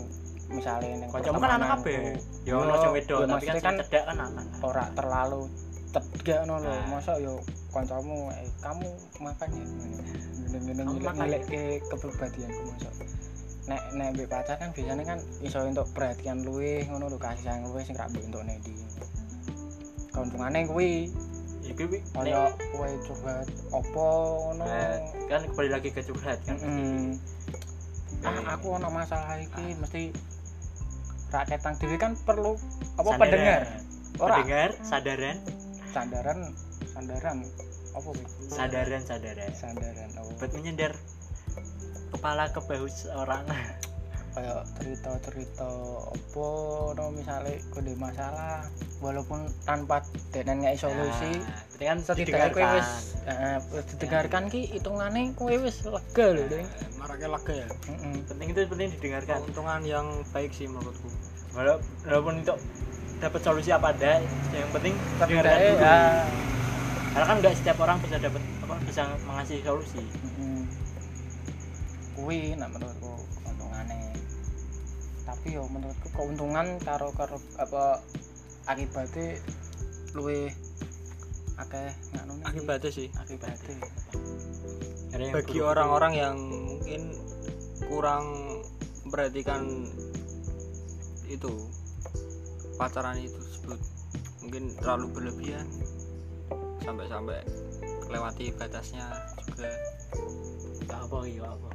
misale ning kancamu kan anak pertemananku. yo ono sing wedok yo, tapi kan sing cedek kan anak. ora terlalu tegak no lho. Nah. masa yo kancamu eh, kamu makan ya. Kamu makan. nilai ke kepribadianku masa nek nek mbek pacar kan biasanya kan iso untuk perhatian luwih ngono lho kasih sayang luwih sing ra mbok entuk nek ndi kauntungane kuwi Iku wi- kaya kowe coba opo ngono? Kan kembali lagi ke curhat kan. Oke. ah aku ono masalah iki mesti rakyat tang dhewe kan perlu apa Sandaran. pendengar? Ora. Pendengar, sadaran, sandaran sandaran. Apa kuwi sadaran, sadaran. sandaran oh Buat menyender kepala ke bahu seorang. Kayak cerita-cerita apa no misalnya kode masalah walaupun tanpa denen ngei solusi Nah, kan setidaknya kowe didengarkan. wis wis didengarkan ki hitungane kowe wis lega lho ding Eh, marake lega ya heeh Penting itu penting didengarkan. keuntungan yang baik sih menurutku Walau- Walaupun untuk dapat solusi apa ada, yang penting dengarkan setidaknya dulu. ya Karena kan nggak setiap orang bisa dapat apa bisa mengasih solusi. heeh. kuwi nak menurutku tapi yo menurutku keuntungan karo karo apa akibatnya luwe akeh nganu akibatnya sih. Akibatnya. Bagi orang-orang yang mungkin kurang memperhatikan itu pacaran itu tersebut mungkin terlalu berlebihan sampai-sampai kelewati batasnya juga. Apa iya apa.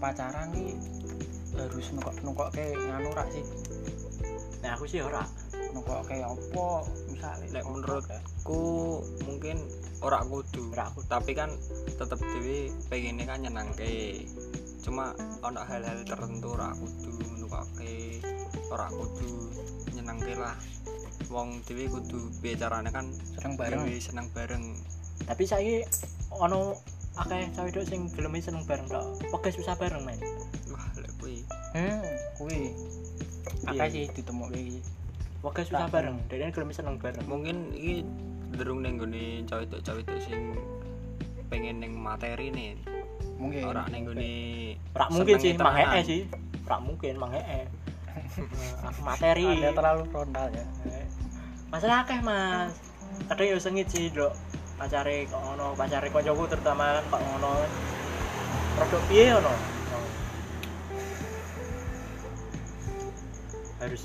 Pacaran ki harus nukok nukok ke nganu rak sih Nah aku sih ora. nukok ke apa misalnya apa menurut- kayak. ku mungkin ora kudu Ora aku. tapi kan tetep dewi pengennya kan nyenangke cuma ono hal-hal tertentu ora kudu nukake ora kudu nyenangke lah wong dewi kudu bicaranya kan seneng bareng dewi seneng bareng Tapi saya ono akeh cawe dok sing gelem seneng bareng tok. Pokoke susah bareng men. wah lek kuwi hmm kuwi akeh sih ditemuke iki Pokoke susah Tak. bareng. Dene gelem seneng bareng. mungkin iki derung ning gone cawe-cawe sing pengen ning materi nih mungkin ora ning gone Ora mungkin sih, senenge mang temenan. ee sih. Ora mungkin mang ee. (laughs) materi. ada terlalu frontal ya masalah akeh mas kadang ya sengit sih dok pacare kok ngono pacare koncoku terutama kan kok ngono produk piye ngono harus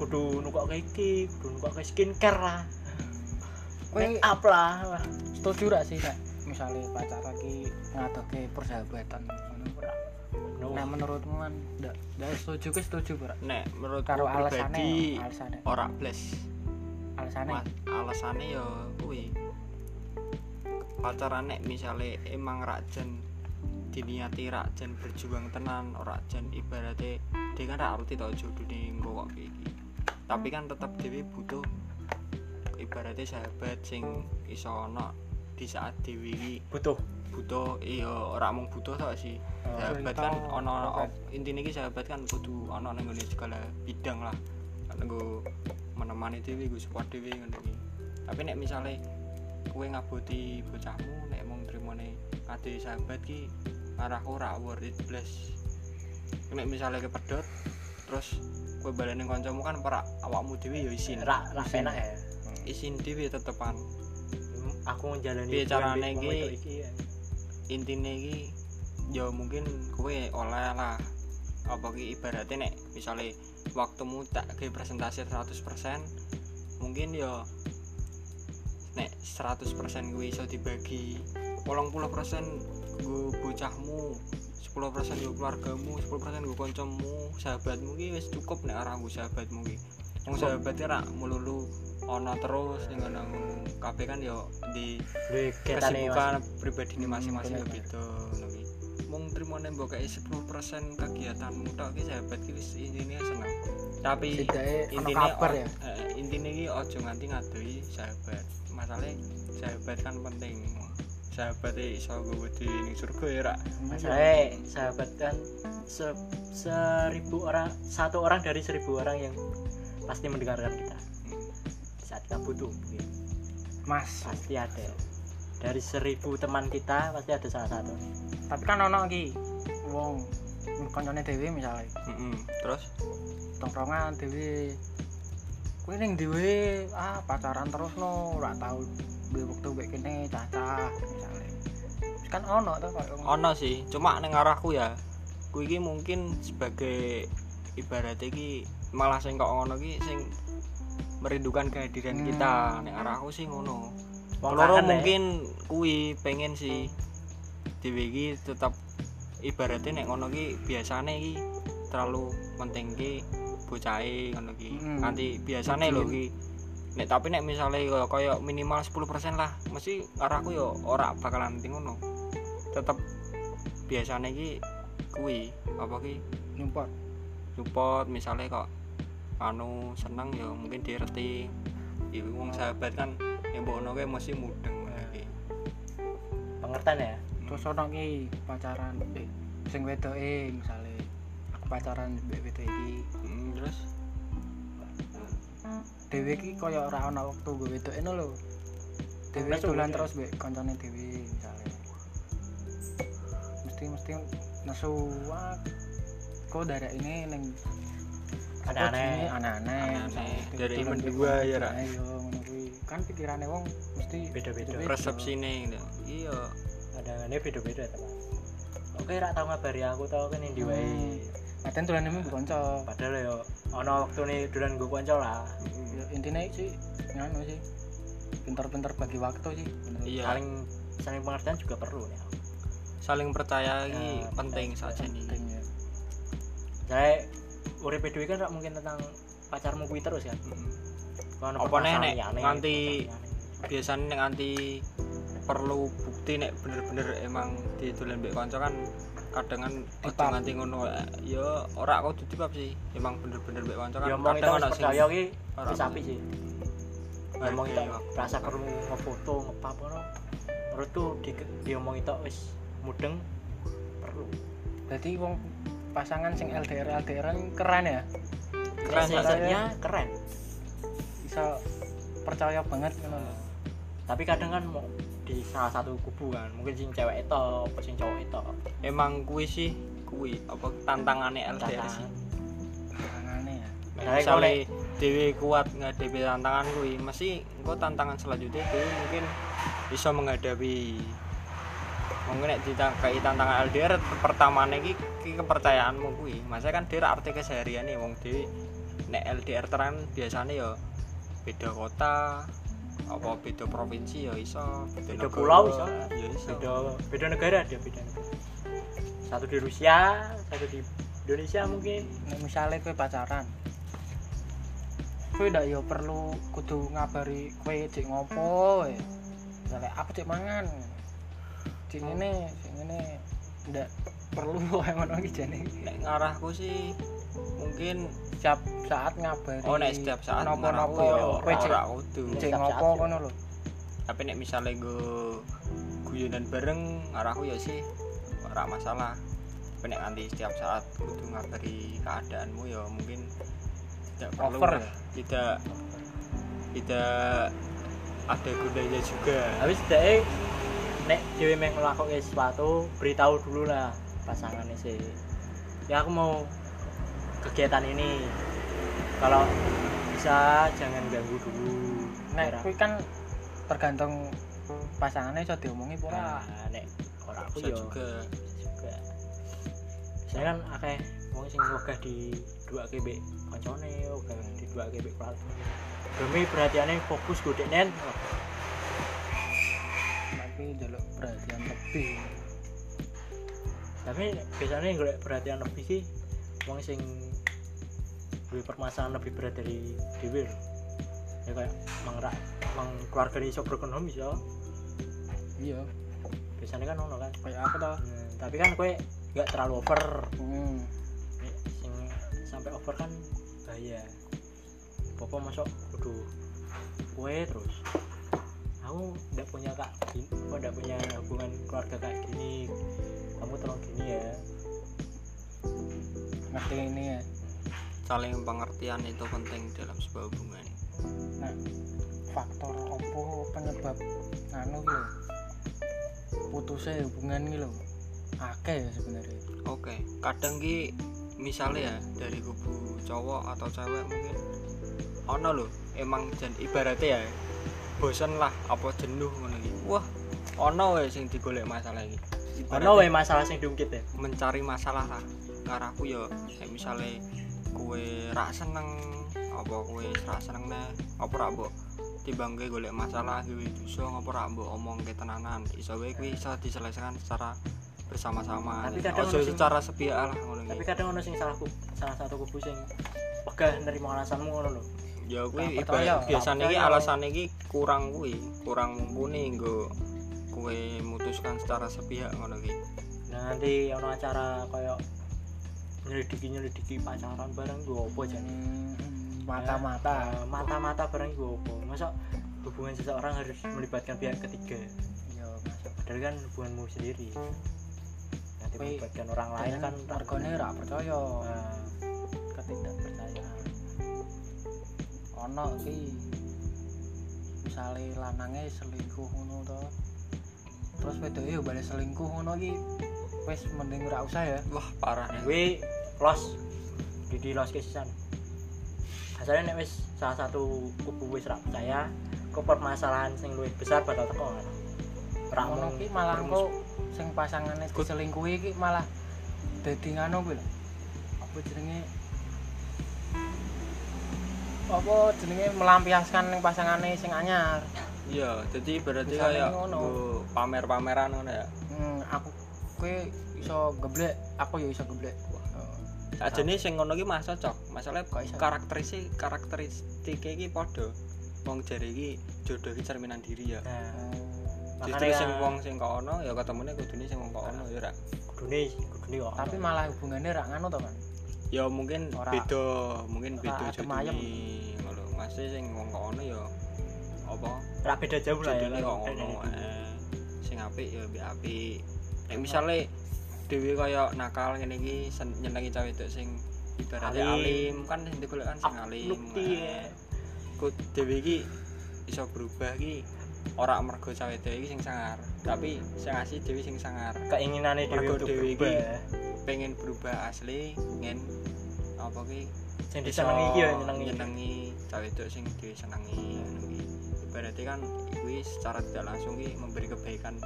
kudu nukok kayak iki kudu nukok kayak skincare lah make up lah setuju gak sih nek misalnya pacar lagi ngadoke persahabatan ngono ora? no. Nek menurutmu kan ndak ndak setuju ke setuju ora? nek menurut Karo alasane pribadi alasane. ora bles Alasane. Ma- alasane ya kuwi pacaran nek misale emang rajen diniati rajen berjuang tenan ora jan ibaratnya dia kan ra arti tau jodone engko kok iki tapi kan tetap dhewe butuh ibaratnya sahabat sing iso ono di saat dhewe iki butuh? Butuh iya ora mung butuh tok sih. Oh, sahabat kan tau, ono intine iki sahabat kan kudu ono ning segala bidang lah. Nggo menemani dhewe nggo support dhewe ngono tapi nek misale kowe ngaboti bocahmu nek mung trimone ade sahabat ki arahku ora worth it blas nek misale kepedot terus kowe baleni kancamu kan para awakmu dhewe ya isin rak Isin. enak ya isin dhewe tetepan aku menjalani Piye carane iki? ya. intine iki ya mungkin kowe oleh lah apa ki ibaratnya nek misale waktumu tak ke presentasi 100% mungkin ya nek 100% kuwi iso dibagi 80% nggo bocahmu 10% nggo keluargamu 10% nggo kancamu sahabatmu ki wis cukup nek ora nggo sahabatmu ki wong Cukup. sahabat ki ora melulu ana terus ning ngono kabeh kan ya di kesibukan pribadi ini masing-masing beda ngono ki. Mung trimo nembok kayak 10% kegiatanmu tok ki sahabat ki wis intine seneng. Tapi intine kabar ya. eh, intine ki aja nganti ngadoi sahabat. Masalahnya sahabat kan penting. Sahabat iso nggawe di ning surga ya rak. Masalahnya sahabat kan se seribu orang satu orang dari seribu orang yang pasti mendengarkan kita Hmm. saat kita butuh gitu. Mas, pasti ada dari seribu teman kita pasti ada salah satu tapi kan ono iki wong kancane dhewe misalnya Mm-mm. Terus tongkrongan dhewe kuwi ning dhewe ah pacaran terus no ora tau duwe wektu mek kene cacah misalnya kan ono to kok ono sih, cuma ning arahku ya. Kuwi iki mungkin sebagai ibaratnya iki malah sing kok ngono ki sing merindukan kehadiran Hmm. kita ning arahku sih ngono. Wong Loro ya. mungkin kuwi pengen sih dhewe iki tetap ibaratnya nek ngono ki biasane iki terlalu penting ki bocahe ngono ki. Hmm. Nanti biasane lho ki nek tapi nek misalnya kaya, kaya minimal 10% lah mesti arahku yo ora bakalan nanti ngono. Tetep biasanya ki kuwi apa ki? Nyumpot. Support misalnya kok anu seneng ya mungkin direti. Iku wong sahabat kan yang mbok ki mesti mudeng ngono ki. pengertian ya? Terus ono ki pacaran eh sing wedoke misalnya aku pacaran mbek wedok iki. Hmm, terus dhewe iki kaya ora ana wektu nggo wedoke no lho dhewe Masuk, dolan ya. terus mbek kancane dhewe misalnya mesti mesti nesu kok daerah ini ning Aneh-aneh. aneh-aneh. Dari mendua ya, Ra? ayo ngono kuwi kan pikirane wong mesti Beda-beda. persepsine gitu. iya pandangannya beda-beda teman oke rak tau ngabari aku tau kan yang diwai Hmm. Paten dolan nemu kanca. padahal yo ono waktu nih dulan gue konco lah. Ya, intinya sih nganu sih. Pinter-pinter bagi waktu sih bener. iya. Saling saling pengertian juga perlu ya saling percaya iki Ya, penting saja nih penting ya. Saya urip dewe kan mungkin tentang pacarmu kuwi terus kan. Kono Apa nih, permasalahan Nek? Nganti- biasanya nek nganti perlu bukti nek bener-bener emang didolen mbek kanca kan kadang kan aja nganti ngono. Ya ora kudu dipap sih. Emang bener-bener mbek kanca kan ya kadang ana sing percaya ki wis api sih. Ngomong itu rasa perlu ngefoto ngepap ngono. Menurutku di diomong itu wis mudeng perlu. Jadi wong pasangan sing LDR LDR kan keren ya Keren, rasanya. keren. Bisa percaya banget lho. tapi kadang kan mau di salah satu kubu kan. Mungkin sing cewek itu apa sing cowok itu. Emang kuwi sih kuwi apa tantangannya LDR sih? Tantangannya ya? Misalnya kalau misalnya nek dewe kuat ngadepi tantangan kuwi mesti engko tantangan selanjutnya dewe mungkin bisa menghadapi. Mungkin nek ditangkai tantangan LDR pertama iki ki kepercayaanmu kuwi. Maksudnya kan dia arti keseharian nih wong dewe nek LDR teran biasanya ya beda kota apa beda provinsi ya iso Beda negara, pulau iso. ya iso. Beda beda negara dia beda negara. Satu di Rusia satu di Indonesia mungkin. Nek misale kowe pacaran kowe ndak yo perlu kudu ngabari kowe cek ngopo misale aku cek mangan cek ngene cek ngene ndak perlu (laughs) iki jane. Nek ngarahku sih mungkin setiap saat ngabari oh nek setiap saat ngarahku ya ora kudu Setiap ngopo saat, ngono lho. Tapi nek misalnya gue guyonan bareng ngarahku ya sih ora masalah. Tapi nek nanti setiap saat kudu ngabari keadaanmu ya mungkin tidak perlu Over lah. tidak tidak ada gunanya juga. Tapi setidaknya nek dewe mek ngelakuin sesuatu beritahu dulu lah pasangannya sih. Ya aku mau kegiatan ini. Kalau bisa jangan ganggu dulu. Nek kuwi kan tergantung pasangannya iso diomongi apa ora. Nah, nek ora aku yo juga. Juga. Saya kan akeh wong sing wegah di dua KB kancane wegah di dua KB keluarga demi perhatiannya fokus gue nen. Tapi njaluk perhatian lebih. Tapi biasanya yang golek perhatian lebih sih wong sing duwe permasalahan lebih berat dari dhewe ya kayak mang ra mang keluarga iso home iso. Iya. Biasanya kan ono kan. Kayak aku toh Nah, tapi kan kue nggak terlalu over. Hmm. Sing sampai over kan bahaya. Popo masuk kudu kue terus. Aku nggak punya kak kok nggak punya hubungan keluarga kayak gini. Kamu tolong gini ya ngerti ini ya? Saling pengertian itu penting dalam sebuah hubungan nah faktor opo penyebab anu gitu putusnya hubungan gitu akeh ya sebenarnya. Oke kadang ki misalnya ya dari kubu cowok atau cewek mungkin ono loh emang jan ibaratnya ya bosen lah apa jenuh ngono iki. Wah ono wae sing digolek masalah iki. Ono wae masalah sing diungkit ya? mencari masalah lah karaku yo kayak misalnya kue rak seneng apa kue rak seneng nih apa rak mbok timbang gue golek masalah gue dosa apa rak mbok omong ke tenanan. Iso wae kuwi iso diselesaikan secara bersama-sama. Tapi kadang ojo secara sepihak lah ngono tapi kadang ono sing salah salah satu kubu sing pegah nerima alasanmu ngono lho. Ya kuwi biasanya iki percaya. alasan iki kurang kuwi kurang mumpuni nggo kue mutuskan secara sepihak ngono nah nanti ono acara kayak nyelidiki nyelidiki pacaran bareng gue opo jan Hmm, mata-mata. Eh, mata-mata bareng gue opo masa hubungan seseorang harus melibatkan pihak ketiga. Iya masuk padahal kan hubunganmu sendiri. Nanti Tapi melibatkan orang lain kan wargane ora percaya. Nah, ketidakpercayaan. Ono ki misale lanange selingkuh ngono to. Terus wedoke yo balik selingkuh ngono ki wis mending ora usah ya. Wah parah. Nih los. Di di los kesisan asalnya nek wis salah satu kubu wis rak percaya ke permasalahan sing luwih besar bakal teko kan ora ngono ki malah engko sing pasangane diselingkuhi ki malah dadi ngono kuwi lho. Apa jenenge? Apa jenenge melampiaskan ning pasangane sing anyar? Iya jadi berarti kayak pamer-pameran ngono ya. Hmm, aku kowe iso geblek aku yo iso geblek Aja nih sing ngono ki mas cocok. Masalah karakteristik karakteristik iki padha. Wong jare iki jodoh iki cerminan diri ya. Nah justru sing wong sing kok ono ya ketemune kudune sing wong kok ono ya ra kudune kudune kok tapi malah hubungannya rak ngono to kan ya mungkin Ora- beda mungkin beda jodoh ngono masih sing wong kok ono ya apa? Ora beda jauh lah ya kok ono eh. sing apik ya apik. Nek misale dhewe kaya nakal ngene iki nyenengi cah wedok sing ibaratnya Alim. alim kan sing digolek kan sing alim eh. ya. kok dhewe iki iso berubah iki ora mergo cah wedok iki sing sangar tapi sing asli dhewe sing sangar keinginannya dewi Mergo untuk dewe iki berubah pengen berubah asli pengen apa ki Sing disenengi iki ya nyenengi. nyenengi cawe itu sing ngono kuwi. berarti kan kuwi secara tidak langsung ki memberi kebaikan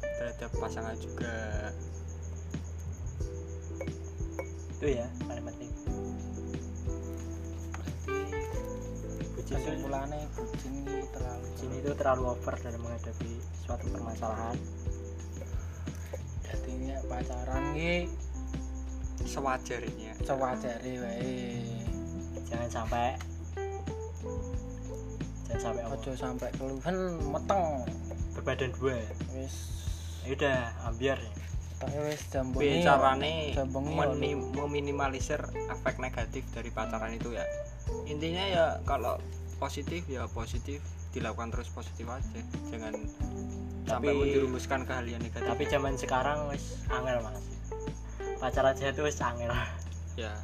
terhadap pasangan juga itu ya paling penting bucin kesimpulannya bucin ini terlalu bucin itu terlalu over dalam menghadapi suatu permasalahan. Jadinya pacaran ki sewajarnya. sewajare wae. Jangan sampai jangan sampai apa? Ojo sampai keluhan meteng. Berbadan dua wis. Ya udah ambiar ya tapi wis jambone Piye carane jambone meni- meminimalisir efek negatif dari pacaran itu ya. Intinya ya kalau positif ya positif. Dilakukan terus positif aja. Jangan sampai Tapi- menjerumuskan ke hal yang negatif. tapi zaman sekarang wis angel mas. Pacaran sehat itu wis angel. Ya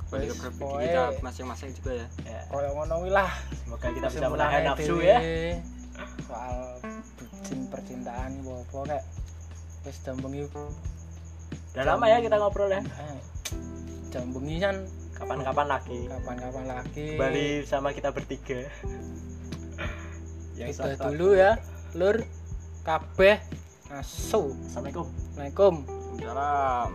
kembali ke pokoknya- kita masing-masing juga ya. Ya. Koyo ngono lah. Semoga kita bisa menahan nafsu ya. Soal bucin percintaan apa kayak wis jambengi udah lama ya kita ngobrol ya? Eh, jambengi kan kapan-kapan lagi. Kapan-kapan lagi. Kembali sama kita bertiga. Yang satu- dulu ya lur. Kabeh. Asu. Assalamualaikum. Assalamualaikum. Salam